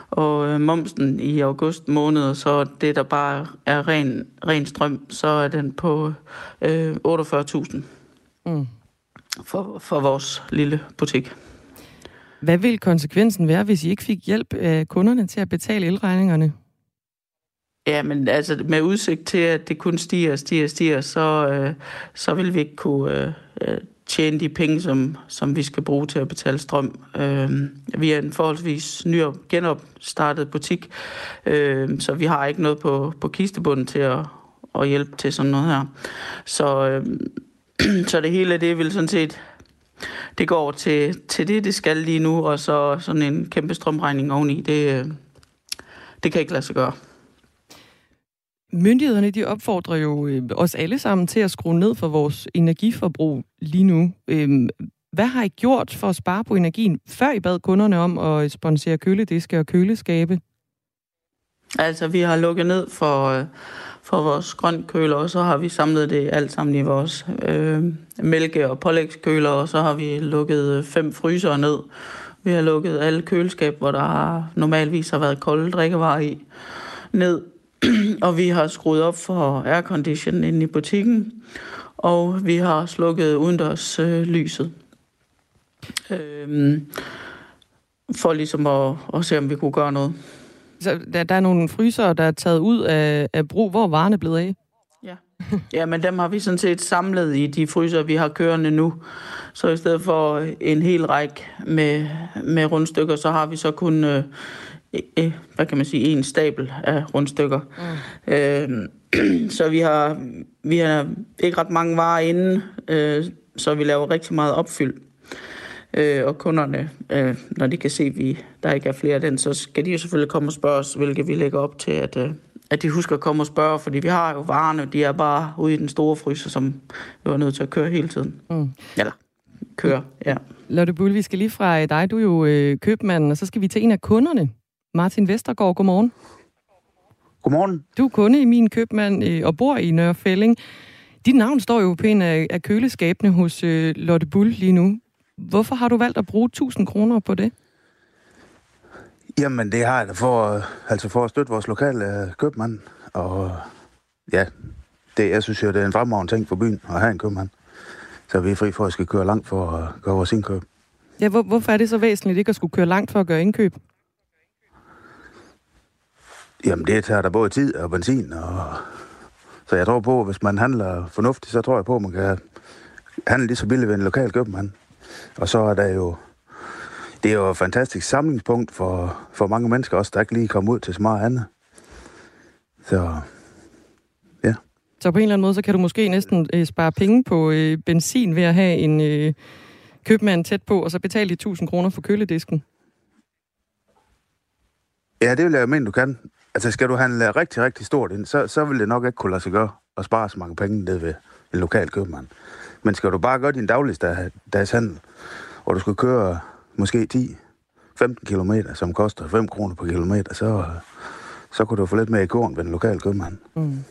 og øh, momsen i august måned, så det, der bare er ren, ren strøm, så er den på øh, 48.000 mm. for, for vores lille butik. Hvad vil konsekvensen være, hvis I ikke fik hjælp af kunderne til at betale elregningerne? Ja, men altså med udsigt til, at det kun stiger og stiger og stiger, så, øh, så vil vi ikke kunne øh, øh, tjene de penge, som, som vi skal bruge til at betale strøm. Øh, vi er en forholdsvis ny og genopstartet butik, øh, så vi har ikke noget på, på kistebunden til at, at hjælpe til sådan noget her. Så, øh, så det hele det vil sådan set det går til, til det, det skal lige nu, og så sådan en kæmpe strømregning oveni, det, øh, det kan ikke lade sig gøre. Myndighederne de opfordrer jo øh, os alle sammen til at skrue ned for vores energiforbrug lige nu. Øh, hvad har I gjort for at spare på energien, før I bad kunderne om at sponsere kølediske og køleskabe? Altså, vi har lukket ned for, øh, for vores grønkøler, og så har vi samlet det alt sammen i vores øh, mælke- og pålægskøler, og så har vi lukket øh, fem fryser ned. Vi har lukket alle køleskab, hvor der normalvis har været kolde drikkevarer i, ned. og vi har skruet op for aircondition inde i butikken, og vi har slukket udendørs øh, lyset. Øhm, for ligesom at, at se, om vi kunne gøre noget. Så der, der er nogle fryser, der er taget ud af, af brug. Hvor er varerne blevet af? Ja. ja, men dem har vi sådan set samlet i de fryser, vi har kørende nu. Så i stedet for en hel række med, med rundstykker, så har vi så kun øh, hvad kan man sige, en stabel af rundstykker. Mm. Øh, så vi har, vi har ikke ret mange varer inde, øh, så vi laver rigtig meget opfyld. Øh, og kunderne, øh, når de kan se, at vi, der ikke er flere af den, så skal de jo selvfølgelig komme og spørge os, hvilket vi lægger op til, at, øh, at de husker at komme og spørge, fordi vi har jo varerne, de er bare ude i den store fryser, som vi er nødt til at køre hele tiden. Mm. Eller køre, ja. Lotte Bull, vi skal lige fra dig, du er jo øh, købmanden, og så skal vi til en af kunderne. Martin Vestergaard, godmorgen. Godmorgen. Du er kunde i min købmand øh, og bor i Nørrefælling. Dit navn står jo på en af, køleskabene hos øh, Lotte Bull lige nu. Hvorfor har du valgt at bruge 1000 kroner på det? Jamen, det har jeg for, altså for at støtte vores lokale øh, købmand. Og ja, det, jeg synes jo, det er en fremragende ting for byen at have en købmand. Så vi er fri for at skal køre langt for at gøre vores indkøb. Ja, hvor, hvorfor er det så væsentligt ikke at skulle køre langt for at gøre indkøb? Jamen, det tager der både tid og benzin, og... så jeg tror på, at hvis man handler fornuftigt, så tror jeg på, at man kan handle lige så billigt ved en lokal købmand. Og så er der jo, det er jo et fantastisk samlingspunkt for, for mange mennesker også, der ikke lige kommer ud til så meget andet. Så, ja. Så på en eller anden måde, så kan du måske næsten øh, spare penge på øh, benzin ved at have en øh, købmand tæt på, og så betale de 1000 kroner for køledisken. Ja, det vil jeg mene, du kan. Altså, skal du handle rigtig, rigtig stort ind, så, så vil det nok ikke kunne lade sig gøre at spare så mange penge ned ved en lokal købmand. Men skal du bare gøre din dagligdags handel, og du skal køre måske 10-15 km, som koster 5 kroner per kilometer, så, så kunne du få lidt mere i korn ved en lokal købmand. Mm.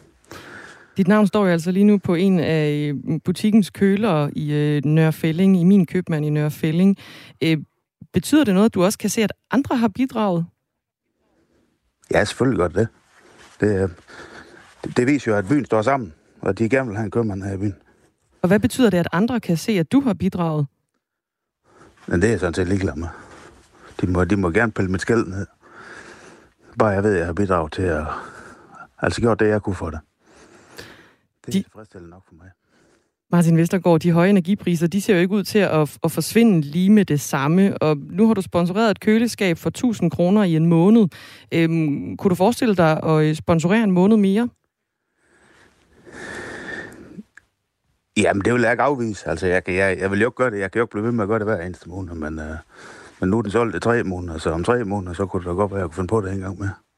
Dit navn står jo altså lige nu på en af øh, butikkens køler i øh, Nørrefælling, i min købmand i Nørrefælling. Øh, betyder det noget, at du også kan se, at andre har bidraget? Ja, selvfølgelig godt det. Det, det, det viser jo, at byen står sammen, og de gerne vil have en købmand her i byen. Og hvad betyder det, at andre kan se, at du har bidraget? Men det er jeg sådan set ligeglad med. De må, de må gerne pille mit skæld ned. Bare jeg ved, at jeg har bidraget til at... Altså gjort det, jeg kunne for det. Det er de... tilfredsstillende nok for mig. Martin Vestergaard, de høje energipriser, de ser jo ikke ud til at, at forsvinde lige med det samme. Og nu har du sponsoreret et køleskab for 1000 kroner i en måned. Øhm, kunne du forestille dig at øh, sponsorere en måned mere? Jamen, det vil jeg ikke afvise. Altså, jeg, kan, jeg, jeg vil jo ikke gøre det. Jeg kan jo ikke blive ved med at gøre det hver eneste måned, men, øh, men nu er den solgt i tre måneder, så om tre måneder, så kunne det da godt være, at jeg kunne finde på det en gang mere.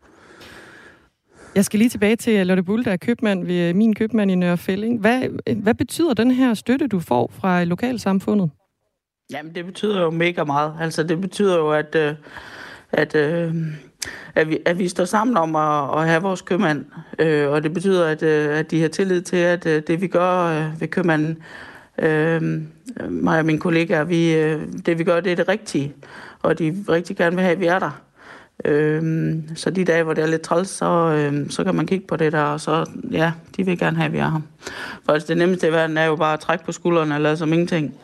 Jeg skal lige tilbage til øh, Lotte Bull, der er købmand ved øh, min købmand i Nørre Fælling. Hvad, øh, hvad betyder den her støtte, du får fra lokalsamfundet? Jamen, det betyder jo mega meget. Altså, det betyder jo, at, øh, at, at, at, vi, at vi står sammen om at, at have vores købmand. Og det betyder, at, at de har tillid til, at det vi gør ved købmanden, mig og mine kollegaer, vi, det vi gør, det er det rigtige. Og de rigtig gerne vil have, at vi er der. Øhm, så de dage, hvor det er lidt træls, så, øhm, så kan man kigge på det der, og så, ja, de vil gerne have, at vi er her. For altså, det nemmeste i verden er jo bare at trække på skuldrene og lade som ingenting.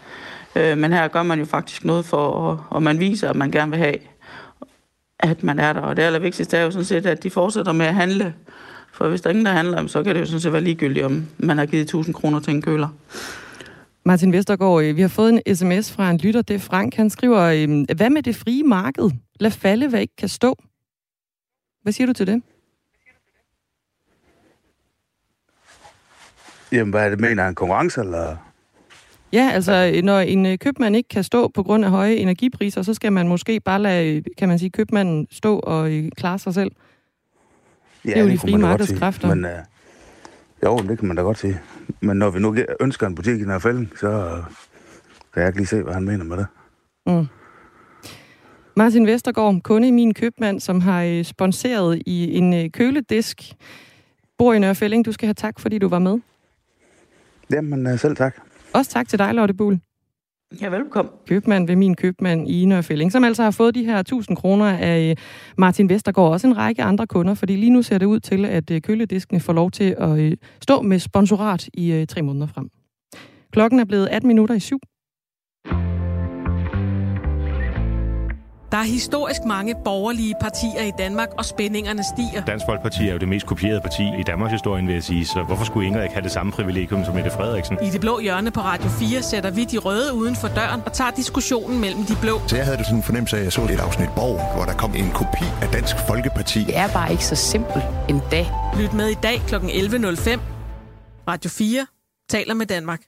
Øh, men her gør man jo faktisk noget for, og, og man viser, at man gerne vil have, at man er der. Og det allervigtigste er jo sådan set, at de fortsætter med at handle. For hvis der er ingen, der handler, så kan det jo sådan set være ligegyldigt, om man har givet 1000 kroner til en køler. Martin Vestergaard, øh, vi har fået en sms fra en lytter, det er Frank. Han skriver, øhm, hvad med det frie marked? Lad falde, hvad ikke kan stå. Hvad siger du til det? Jamen, hvad er det, mener en konkurrence, eller? Ja, altså, når en øh, købmand ikke kan stå på grund af høje energipriser, så skal man måske bare lade, kan man sige, købmanden stå og øh, klare sig selv. Ja, det er jo de frie markedskræfter. Men, uh, jo, det kan man da godt sige. Men når vi nu ønsker en butik i Nørrefælden, så kan jeg ikke lige se, hvad han mener med det. Mm. Martin Vestergaard, kunde i min købmand, som har øh, sponseret i en øh, køledisk. Bor i Nørrefælling. Du skal have tak, fordi du var med. Jamen, øh, selv tak. Også tak til dig, Lotte Buhl. Ja, velkommen. Købmand ved min købmand i Nørfælling, som altså har fået de her 1000 kroner af øh, Martin Vestergaard, og også en række andre kunder, fordi lige nu ser det ud til, at øh, kølediskene får lov til at øh, stå med sponsorat i tre måneder frem. Klokken er blevet 18 minutter i syv. Der er historisk mange borgerlige partier i Danmark, og spændingerne stiger. Dansk Folkeparti er jo det mest kopierede parti i Danmarks historie, vil jeg sige, så hvorfor skulle Ingrid ikke have det samme privilegium som Mette Frederiksen? I det blå hjørne på Radio 4 sætter vi de røde uden for døren og tager diskussionen mellem de blå. Så jeg havde det sådan en fornemmelse af, at jeg så et afsnit Borg, hvor der kom en kopi af Dansk Folkeparti. Det er bare ikke så simpelt en dag. Lyt med i dag kl. 11.05. Radio 4 taler med Danmark.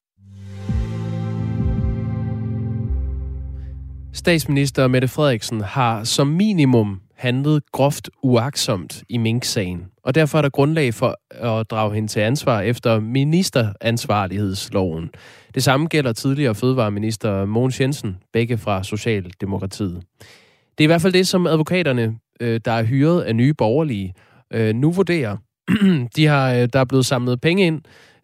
Statsminister Mette Frederiksen har som minimum handlet groft uaksomt i Mink-sagen, og derfor er der grundlag for at drage hende til ansvar efter ministeransvarlighedsloven. Det samme gælder tidligere fødevareminister Mogens Jensen, begge fra Socialdemokratiet. Det er i hvert fald det, som advokaterne, øh, der er hyret af nye borgerlige, øh, nu vurderer. De har, øh, der er blevet samlet penge ind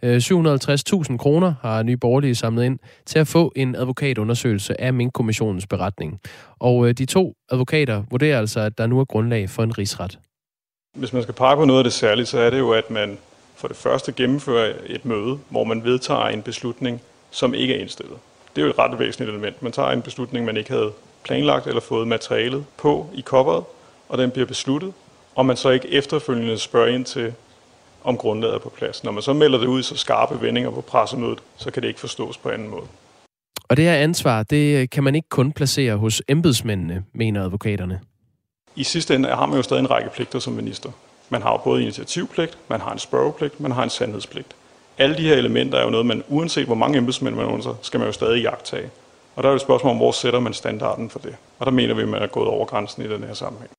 Øh, 750.000 kroner har Nye Borgerlige samlet ind til at få en advokatundersøgelse af Mink-kommissionens beretning. Og øh, de to advokater vurderer altså, at der nu er grundlag for en rigsret. Hvis man skal pege på noget af det særlige, så er det jo, at man for det første gennemfører et møde, hvor man vedtager en beslutning, som ikke er indstillet. Det er jo et ret væsentligt element. Man tager en beslutning, man ikke havde planlagt eller fået materialet på i coveret, og den bliver besluttet, og man så ikke efterfølgende spørger ind til, om grundlaget er på plads. Når man så melder det ud så skarpe vendinger på pressemødet, så kan det ikke forstås på anden måde. Og det her ansvar, det øh, kan man ikke kun placere hos embedsmændene, mener advokaterne. I sidste ende har man jo stadig en række pligter som minister. Man har jo både initiativpligt, man har en spørgepligt, man har en sandhedspligt. Alle de her elementer er jo noget, man uanset hvor mange embedsmænd man under, skal man jo stadig jagtage. Og der er jo et spørgsmål om, hvor sætter man standarden for det. Og der mener vi, at man er gået over grænsen i den her sammenhæng.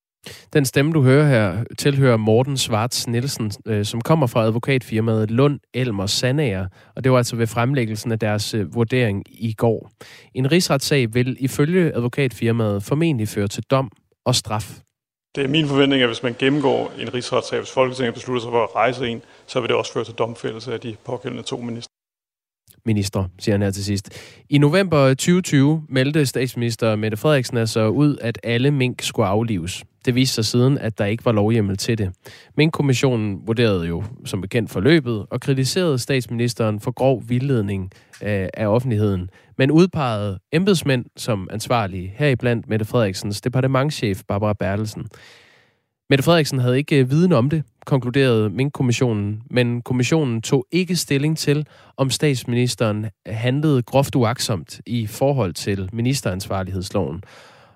Den stemme, du hører her, tilhører Morten Svarts Nielsen, øh, som kommer fra advokatfirmaet Lund Elmer Sandager, og det var altså ved fremlæggelsen af deres øh, vurdering i går. En rigsretssag vil ifølge advokatfirmaet formentlig føre til dom og straf. Det er min forventning, at hvis man gennemgår en rigsretssag, hvis Folketinget beslutter sig for at rejse en, så vil det også føre til domfældelse af de pågældende to minister minister, siger han her til sidst. I november 2020 meldte statsminister Mette Frederiksen altså ud, at alle mink skulle aflives. Det viste sig siden, at der ikke var lovhjemmel til det. Men kommissionen vurderede jo som bekendt forløbet og kritiserede statsministeren for grov vildledning af, af offentligheden, men udpegede embedsmænd som ansvarlige, heriblandt Mette Frederiksens departementschef Barbara Bertelsen. Mette Frederiksen havde ikke øh, viden om det, konkluderede Mink-kommissionen, men kommissionen tog ikke stilling til, om statsministeren handlede groft uaksomt i forhold til ministeransvarlighedsloven.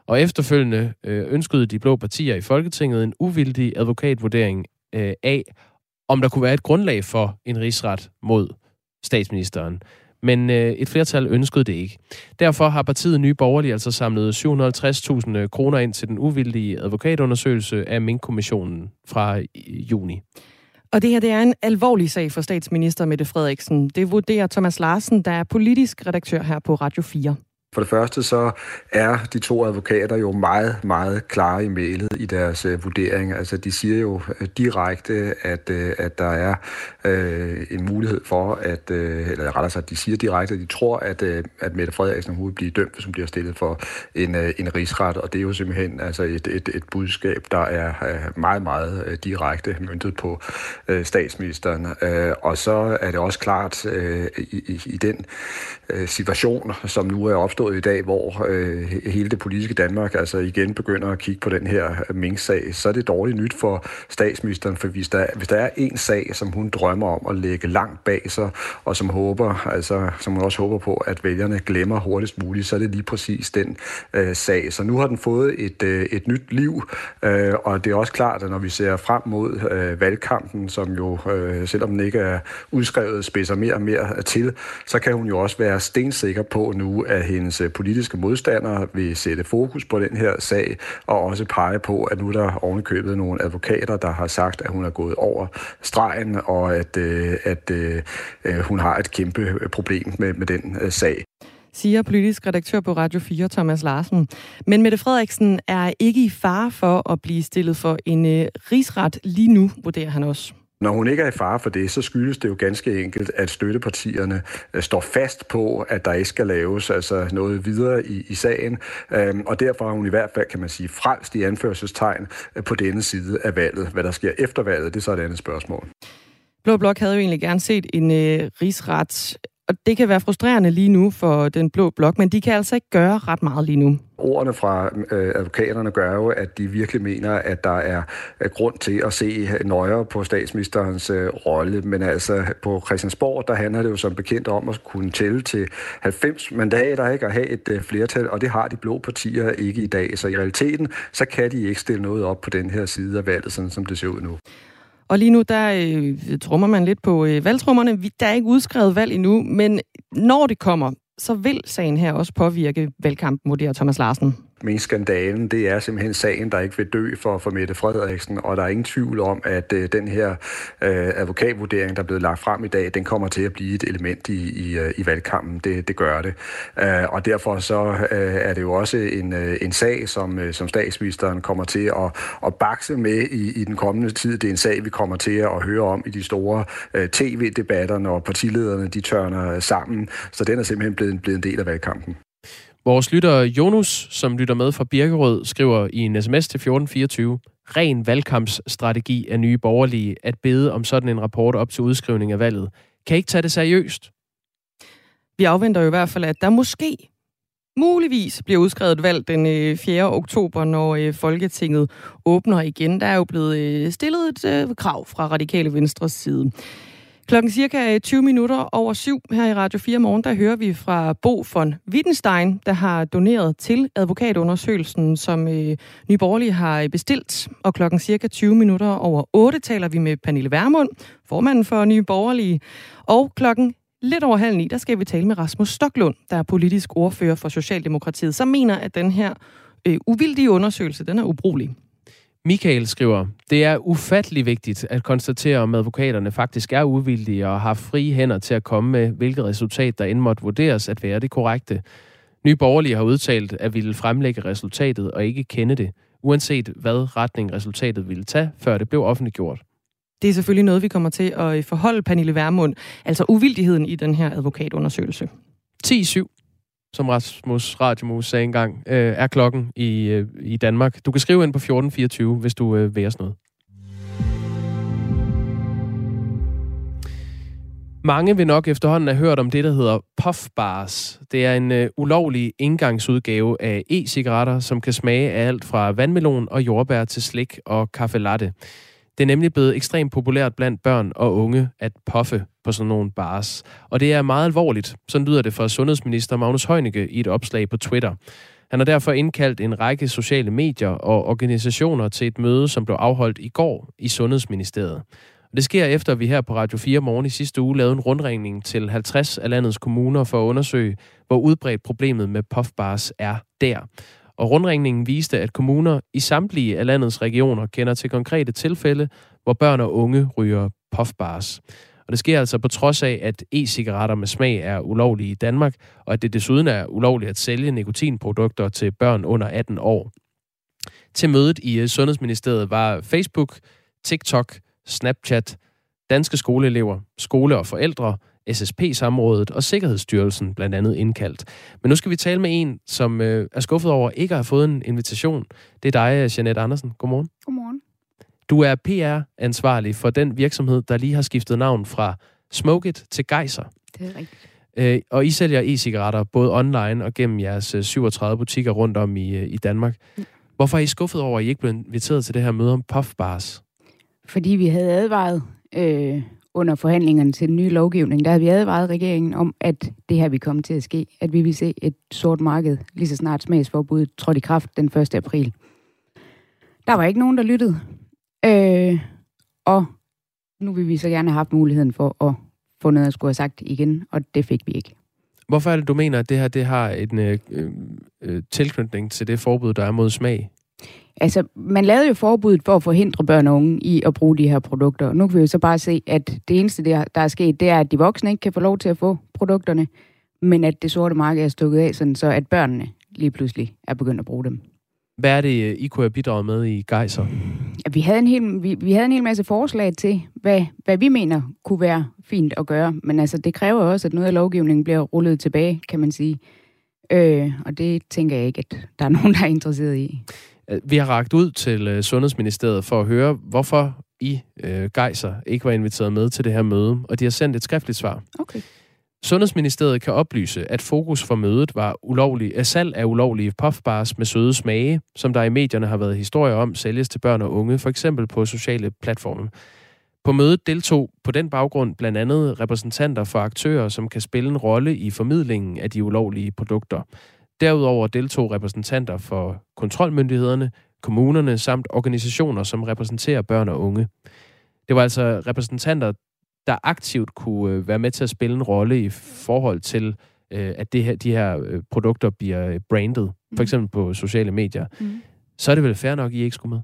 Og efterfølgende øh, ønskede de blå partier i Folketinget en uvildig advokatvurdering øh, af, om der kunne være et grundlag for en rigsret mod statsministeren men øh, et flertal ønskede det ikke. Derfor har partiet Nye Borgerlige altså samlet 750.000 kroner ind til den uvildige advokatundersøgelse af Mink-kommissionen fra juni. Og det her det er en alvorlig sag for statsminister Mette Frederiksen. Det vurderer Thomas Larsen, der er politisk redaktør her på Radio 4. For det første så er de to advokater jo meget, meget klare i mailet i deres øh, vurdering. Altså de siger jo øh, direkte, at, øh, at der er øh, en mulighed for, at, øh, eller rettere sagt, de siger direkte, at de tror, at, øh, at Mette Frederiksen hun vil blive dømt, hvis hun bliver stillet for en, øh, en rigsret. Og det er jo simpelthen altså et, et, et budskab, der er øh, meget, meget øh, direkte myntet på øh, statsministeren. Øh, og så er det også klart øh, i, i, i den øh, situation, som nu er opstået, opstået i dag, hvor øh, hele det politiske Danmark altså igen begynder at kigge på den her øh, Mink-sag, så er det dårligt nyt for statsministeren, for hvis der, hvis der er en sag, som hun drømmer om at lægge langt bag sig, og som håber, altså, som hun også håber på, at vælgerne glemmer hurtigst muligt, så er det lige præcis den øh, sag. Så nu har den fået et, øh, et nyt liv, øh, og det er også klart, at når vi ser frem mod øh, valgkampen, som jo, øh, selvom den ikke er udskrevet, spidser mere og mere til, så kan hun jo også være stensikker på nu, at hendes hans øh, politiske modstandere vil sætte fokus på den her sag, og også pege på, at nu er der ovenikøbet nogle advokater, der har sagt, at hun er gået over stregen, og at, øh, at, at øh, hun har et kæmpe øh, problem med, med den sag siger politisk redaktør på Radio 4, Thomas Larsen. Men Mette Frederiksen er ikke i fare for at blive stillet for en rigsret lige nu, vurderer han også. Når hun ikke er i fare for det, så skyldes det jo ganske enkelt, at støttepartierne øh, står fast på, at der ikke skal laves altså noget videre i, i sagen. Øhm, og derfor har hun i hvert fald, kan man sige, frelst i anførselstegn øh, på denne side af valget. Hvad der sker efter valget, det er så et andet spørgsmål. Blå Blok havde jo egentlig gerne set en øh, rigsret og det kan være frustrerende lige nu for den blå blok, men de kan altså ikke gøre ret meget lige nu. Ordene fra øh, advokaterne gør jo, at de virkelig mener, at der er øh, grund til at se nøjere på statsministerens øh, rolle. Men altså på Christiansborg, der handler det jo som bekendt om at kunne tælle til 90 mandater, ikke at have et øh, flertal, og det har de blå partier ikke i dag. Så i realiteten, så kan de ikke stille noget op på den her side af valget, sådan som det ser ud nu. Og lige nu, der øh, trummer man lidt på øh, valgtrummerne. Der er ikke udskrevet valg endnu, men når det kommer, så vil sagen her også påvirke valgkampen, vurderer Thomas Larsen mest skandalen, det er simpelthen sagen, der ikke vil dø for, for Mette Frederiksen, og der er ingen tvivl om, at øh, den her øh, advokatvurdering, der er blevet lagt frem i dag, den kommer til at blive et element i, i, øh, i valgkampen. Det, det gør det. Øh, og derfor så øh, er det jo også en, øh, en sag, som, øh, som statsministeren kommer til at, at bakse med i, i den kommende tid. Det er en sag, vi kommer til at høre om i de store øh, tv-debatter, når partilederne de tørner sammen. Så den er simpelthen blevet, blevet en del af valgkampen. Vores lytter Jonas, som lytter med fra Birkerød, skriver i en sms til 1424, ren valgkampsstrategi af nye borgerlige at bede om sådan en rapport op til udskrivning af valget. Kan I ikke tage det seriøst? Vi afventer jo i hvert fald, at der måske muligvis bliver udskrevet et valg den øh, 4. Oktober, når øh, Folketinget åbner igen. Der er jo blevet øh, stillet et krav fra Radikale Venstres side. Klokken cirka øh, 20 minutter over syv her i Radio 4 morgen, der hører vi fra Bo von Wittenstein, der har doneret til advokatundersøgelsen, som øh, Nye Borgerlige har øh, bestilt. Og klokken cirka 20 minutter over 8 taler vi med Pernille Vermund, formanden for Nye Borgerlige. Og klokken lidt over halv ni, der skal vi tale med Rasmus Stoklund, der er politisk ordfører for Socialdemokratiet, som mener, at den her øh, uvildige undersøgelse, den er ubrugelig. Michael skriver, det er ufattelig vigtigt at konstatere, om advokaterne faktisk er uvildige og har frie hænder til at komme med, hvilket resultat der end måtte vurderes at være det korrekte. Nye borgerlige har udtalt, at ville fremlægge resultatet og ikke kende det, uanset hvad retning resultatet ville tage, før det blev offentliggjort. Det er selvfølgelig noget, vi kommer til at forholde Pernille Vermund, altså uvildigheden i den her advokatundersøgelse. 10-7 som Rasmus Radiomus sagde engang, øh, er klokken i, øh, i Danmark. Du kan skrive ind på 1424, hvis du øh, vil noget. Mange vil nok efterhånden have hørt om det, der hedder puff bars. Det er en øh, ulovlig indgangsudgave af e-cigaretter, som kan smage af alt fra vandmelon og jordbær til slik og kaffe latte. Det er nemlig blevet ekstremt populært blandt børn og unge at puffe på sådan nogle bars. Og det er meget alvorligt, sådan lyder det fra sundhedsminister Magnus Heunicke i et opslag på Twitter. Han har derfor indkaldt en række sociale medier og organisationer til et møde, som blev afholdt i går i Sundhedsministeriet. Og det sker efter, at vi her på Radio 4 morgen i sidste uge lavede en rundringning til 50 af landets kommuner for at undersøge, hvor udbredt problemet med puffbars er der. Og rundringningen viste, at kommuner i samtlige af landets regioner kender til konkrete tilfælde, hvor børn og unge ryger puffbars. Og det sker altså på trods af, at e-cigaretter med smag er ulovlige i Danmark, og at det desuden er ulovligt at sælge nikotinprodukter til børn under 18 år. Til mødet i øh, Sundhedsministeriet var Facebook, TikTok, Snapchat, danske skoleelever, skole og forældre, SSP-samrådet og Sikkerhedsstyrelsen blandt andet indkaldt. Men nu skal vi tale med en, som øh, er skuffet over ikke at have fået en invitation. Det er dig, Jeanette Andersen. Godmorgen. Godmorgen. Du er PR-ansvarlig for den virksomhed, der lige har skiftet navn fra Smokit til Geiser. Det er rigtigt. Øh, og I sælger e-cigaretter både online og gennem jeres 37 øh, butikker rundt om i, øh, i Danmark. Ja. Hvorfor er I skuffet over, at I ikke blev inviteret til det her møde om puffbars? Fordi vi havde advaret øh, under forhandlingerne til den nye lovgivning, der havde vi advaret regeringen om, at det her vi komme til at ske. At vi vil se et sort marked, lige så snart smagsforbuddet trådte i kraft den 1. april. Der var ikke nogen, der lyttede. Øh, og nu vil vi så gerne have haft muligheden for at få noget at skulle have sagt igen, og det fik vi ikke. Hvorfor er det, du mener, at det her det har en øh, øh, tilknytning til det forbud, der er mod smag? Altså, man lavede jo forbuddet for at forhindre børn og unge i at bruge de her produkter. Nu kan vi jo så bare se, at det eneste, der, der er sket, det er, at de voksne ikke kan få lov til at få produkterne, men at det sorte marked er stukket af, sådan så at børnene lige pludselig er begyndt at bruge dem. Hvad er det, I kunne have bidraget med i Geiser? Ja, vi, havde en hel, vi, vi havde en hel masse forslag til, hvad, hvad vi mener kunne være fint at gøre. Men altså, det kræver også, at noget af lovgivningen bliver rullet tilbage, kan man sige. Øh, og det tænker jeg ikke, at der er nogen, der er interesseret i. Vi har ragt ud til øh, Sundhedsministeriet for at høre, hvorfor I, øh, Geiser, ikke var inviteret med til det her møde, og de har sendt et skriftligt svar. Okay. Sundhedsministeriet kan oplyse, at fokus for mødet var ulovlig, af salg af ulovlige puffbars med søde smage, som der i medierne har været historier om, sælges til børn og unge, for eksempel på sociale platforme. På mødet deltog på den baggrund blandt andet repræsentanter for aktører, som kan spille en rolle i formidlingen af de ulovlige produkter. Derudover deltog repræsentanter for kontrolmyndighederne, kommunerne samt organisationer, som repræsenterer børn og unge. Det var altså repræsentanter, der aktivt kunne øh, være med til at spille en rolle i forhold til, øh, at det her, de her øh, produkter bliver brandet, for mm. eksempel på sociale medier. Mm. Så er det vel fair nok, at I ikke skulle med?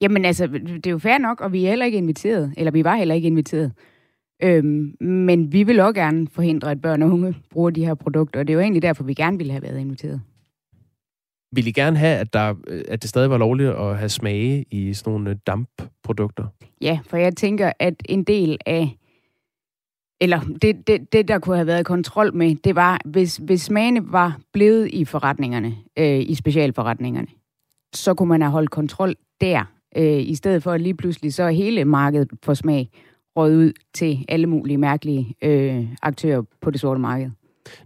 Jamen altså, det er jo fair nok, og vi er heller ikke inviteret, eller vi var heller ikke inviteret. Øhm, men vi vil også gerne forhindre, at børn og unge bruger de her produkter, og det er jo egentlig derfor, vi gerne ville have været inviteret. Vil I gerne have, at, der, at det stadig var lovligt at have smage i sådan nogle dampprodukter? Ja, for jeg tænker, at en del af eller det, det, det, der kunne have været kontrol med, det var, hvis, hvis smagene var blevet i forretningerne, øh, i specialforretningerne, så kunne man have holdt kontrol der, øh, i stedet for at lige pludselig så hele markedet for smag råd ud til alle mulige mærkelige øh, aktører på det sorte marked.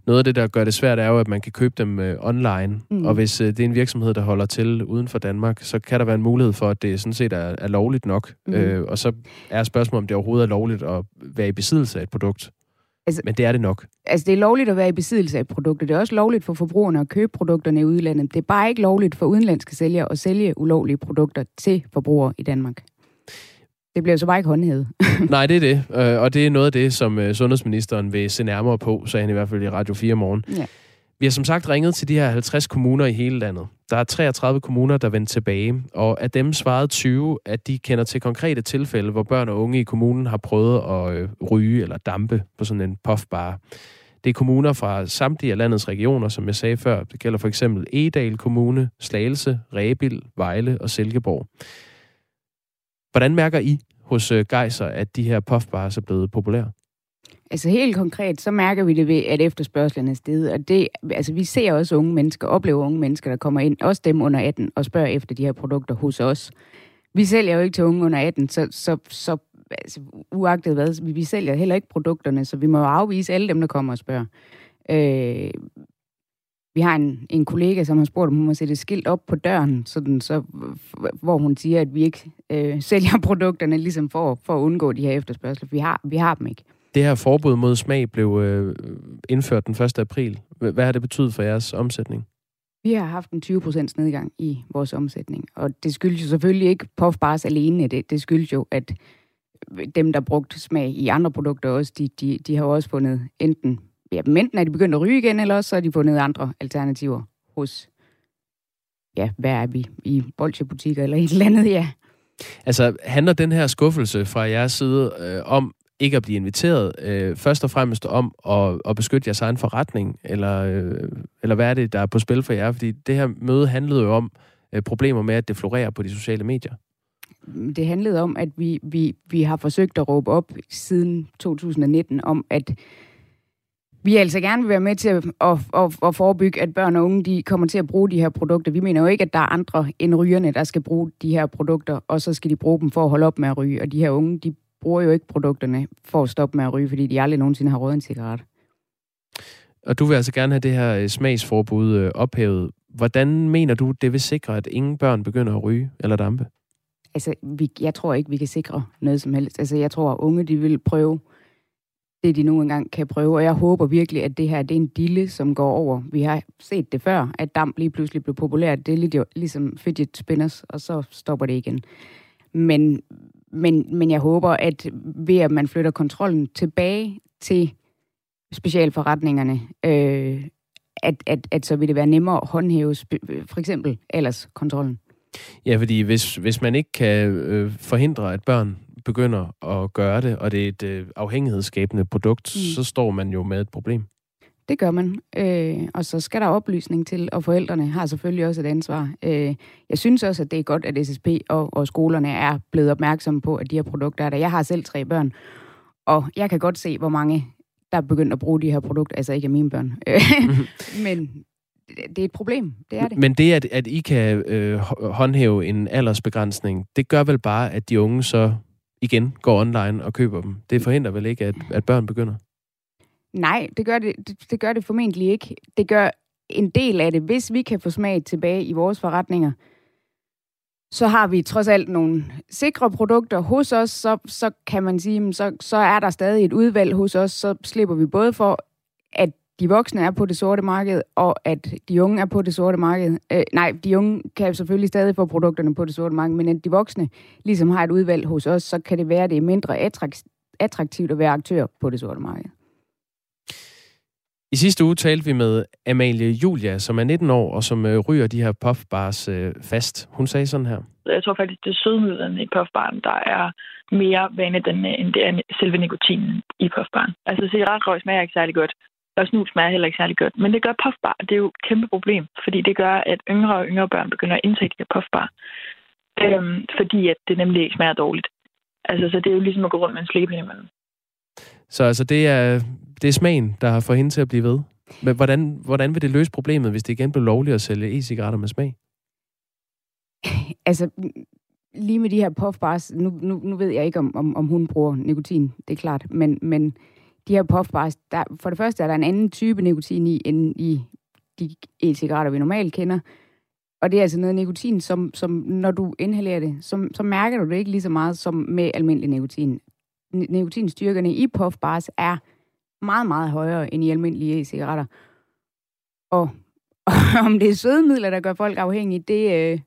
Noget af det, der gør det svært, er jo, at man kan købe dem øh, online. Mm. Og hvis øh, det er en virksomhed, der holder til uden for Danmark, så kan der være en mulighed for, at det sådan set er, er lovligt nok. Mm. Øh, og så er spørgsmålet, om det overhovedet er lovligt at være i besiddelse af et produkt. Altså, Men det er det nok. Altså, det er lovligt at være i besiddelse af produkter. Det er også lovligt for forbrugerne at købe produkterne i udlandet. Det er bare ikke lovligt for udenlandske sælgere at sælge ulovlige produkter til forbrugere i Danmark. Det bliver så bare ikke håndhævet. Nej, det er det. Øh, Og det er noget af det, som øh, sundhedsministeren vil se nærmere på, sagde han i hvert fald i Radio 4 morgen. Ja. Vi har som sagt ringet til de her 50 kommuner i hele landet. Der er 33 kommuner, der vendte tilbage, og af dem svarede 20, at de kender til konkrete tilfælde, hvor børn og unge i kommunen har prøvet at øh, ryge eller dampe på sådan en puffbar. Det er kommuner fra samtlige af landets regioner, som jeg sagde før. Det gælder for eksempel Egedal Kommune, Slagelse, Rebild, Vejle og Silkeborg. Hvordan mærker I hos øh, Geiser, at de her puffbars er blevet populære? Altså helt konkret, så mærker vi det ved, at efterspørgselen er steget. Og det, altså vi ser også unge mennesker, oplever unge mennesker, der kommer ind, også dem under 18, og spørger efter de her produkter hos os. Vi sælger jo ikke til unge under 18, så, så, så altså, uagtet hvad, vi, vi sælger heller ikke produkterne, så vi må jo afvise alle dem, der kommer og spørger. Øh, vi har en, en kollega, som har spurgt, om hun må sætte et skilt op på døren, sådan så, hvor hun siger, at vi ikke øh, sælger produkterne ligesom for, for at undgå de her efterspørgsler. Vi har, vi har dem ikke. Det her forbud mod smag blev øh, indført den 1. april. Hvad har det betydet for jeres omsætning? Vi har haft en 20% nedgang i vores omsætning, og det skyldes jo selvfølgelig ikke puffbars alene. Det, det skyldes jo, at dem, der brugte smag i andre produkter også, de, de, de har også fundet enten, ja, enten er de begyndt at ryge igen, eller også så har de fundet andre alternativer hos, ja, hvad er vi, i bolsjebutikker eller et eller andet, ja. Altså, handler den her skuffelse fra jeres side øh, om ikke at blive inviteret, øh, først og fremmest om at, at beskytte jeres egen forretning, eller, øh, eller hvad er det, der er på spil for jer? Fordi det her møde handlede jo om øh, problemer med, at det florerer på de sociale medier. Det handlede om, at vi, vi, vi har forsøgt at råbe op siden 2019 om, at vi altså gerne vil være med til at, at, at, at forebygge, at børn og unge de kommer til at bruge de her produkter. Vi mener jo ikke, at der er andre end rygerne, der skal bruge de her produkter, og så skal de bruge dem for at holde op med at ryge. Og de her unge, de bruger jo ikke produkterne for at stoppe med at ryge, fordi de aldrig nogensinde har røget en cigaret. Og du vil altså gerne have det her øh, smagsforbud øh, ophævet. Hvordan mener du, det vil sikre, at ingen børn begynder at ryge eller dampe? Altså, vi, jeg tror ikke, vi kan sikre noget som helst. Altså, jeg tror, at unge de vil prøve det, de nu engang kan prøve. Og jeg håber virkelig, at det her det er en dille, som går over. Vi har set det før, at damp lige pludselig blev populært. Det er lidt jo, ligesom fidget spinners, og så stopper det igen. Men, men, men jeg håber, at ved at man flytter kontrollen tilbage til specialforretningerne, øh, at, at, at så vil det være nemmere at håndhæve for eksempel alderskontrollen. Ja, fordi hvis, hvis man ikke kan øh, forhindre, at børn begynder at gøre det, og det er et øh, afhængighedsskabende produkt, mm. så står man jo med et problem. Det gør man. Øh, og så skal der oplysning til, og forældrene har selvfølgelig også et ansvar. Øh, jeg synes også, at det er godt, at SSP og, og skolerne er blevet opmærksomme på, at de her produkter er der. Jeg har selv tre børn, og jeg kan godt se, hvor mange der er begyndt at bruge de her produkter. Altså ikke af mine børn. Men det er et problem. Det er det. Men det, at, at I kan øh, håndhæve en aldersbegrænsning, det gør vel bare, at de unge så igen går online og køber dem. Det forhindrer vel ikke, at, at børn begynder? Nej, det gør det, det, det gør det formentlig ikke. Det gør en del af det. Hvis vi kan få smag tilbage i vores forretninger, så har vi trods alt nogle sikre produkter hos os, så, så kan man sige, så, så er der stadig et udvalg hos os, så slipper vi både for, at de voksne er på det sorte marked, og at de unge er på det sorte marked. Øh, nej, de unge kan selvfølgelig stadig få produkterne på det sorte marked, men at de voksne ligesom har et udvalg hos os, så kan det være, at det er mindre attraktivt at være aktør på det sorte marked. I sidste uge talte vi med Amalie Julia, som er 19 år, og som øh, ryger de her puffbars øh, fast. Hun sagde sådan her. Jeg tror faktisk, det er sødmidlerne i puffbaren, der er mere vanligt, end det er selve nikotinen i puffbaren. Altså cigaretrøg smager ikke særlig godt, og snus smager heller ikke særlig godt. Men det gør puffbar, det er jo et kæmpe problem, fordi det gør, at yngre og yngre børn begynder at indtage de her puffbar. Øhm, fordi at det nemlig ikke smager dårligt. Altså, så det er jo ligesom at gå rundt med en slæbepind imellem. Så altså, det er, det er smagen, der har fået hende til at blive ved. Men hvordan, hvordan vil det løse problemet, hvis det igen bliver lovligt at sælge e-cigaretter med smag? Altså, lige med de her puffbars, nu, nu, nu ved jeg ikke, om, om, om hun bruger nikotin, det er klart, men, men de her puffbars, der, for det første er der en anden type nikotin i, end i de e-cigaretter, vi normalt kender. Og det er altså noget nikotin, som, som når du inhalerer det, så, så mærker du det ikke lige så meget som med almindelig nikotin nikotinstyrkerne i puffbars er meget, meget højere end i almindelige e-cigaretter. Og, og om det er sødemidler, der gør folk afhængige, det, øh,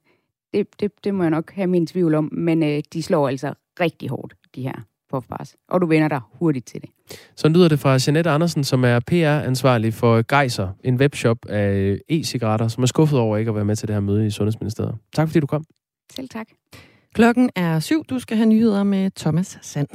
det, det, det må jeg nok have min tvivl om. Men øh, de slår altså rigtig hårdt, de her puffbars. Og du vender dig hurtigt til det. Så lyder det fra Jeanette Andersen, som er PR-ansvarlig for Geiser, en webshop af e-cigaretter, som er skuffet over ikke at være med til det her møde i Sundhedsministeriet. Tak fordi du kom. Selv tak. Klokken er syv. Du skal have nyheder med Thomas Sand.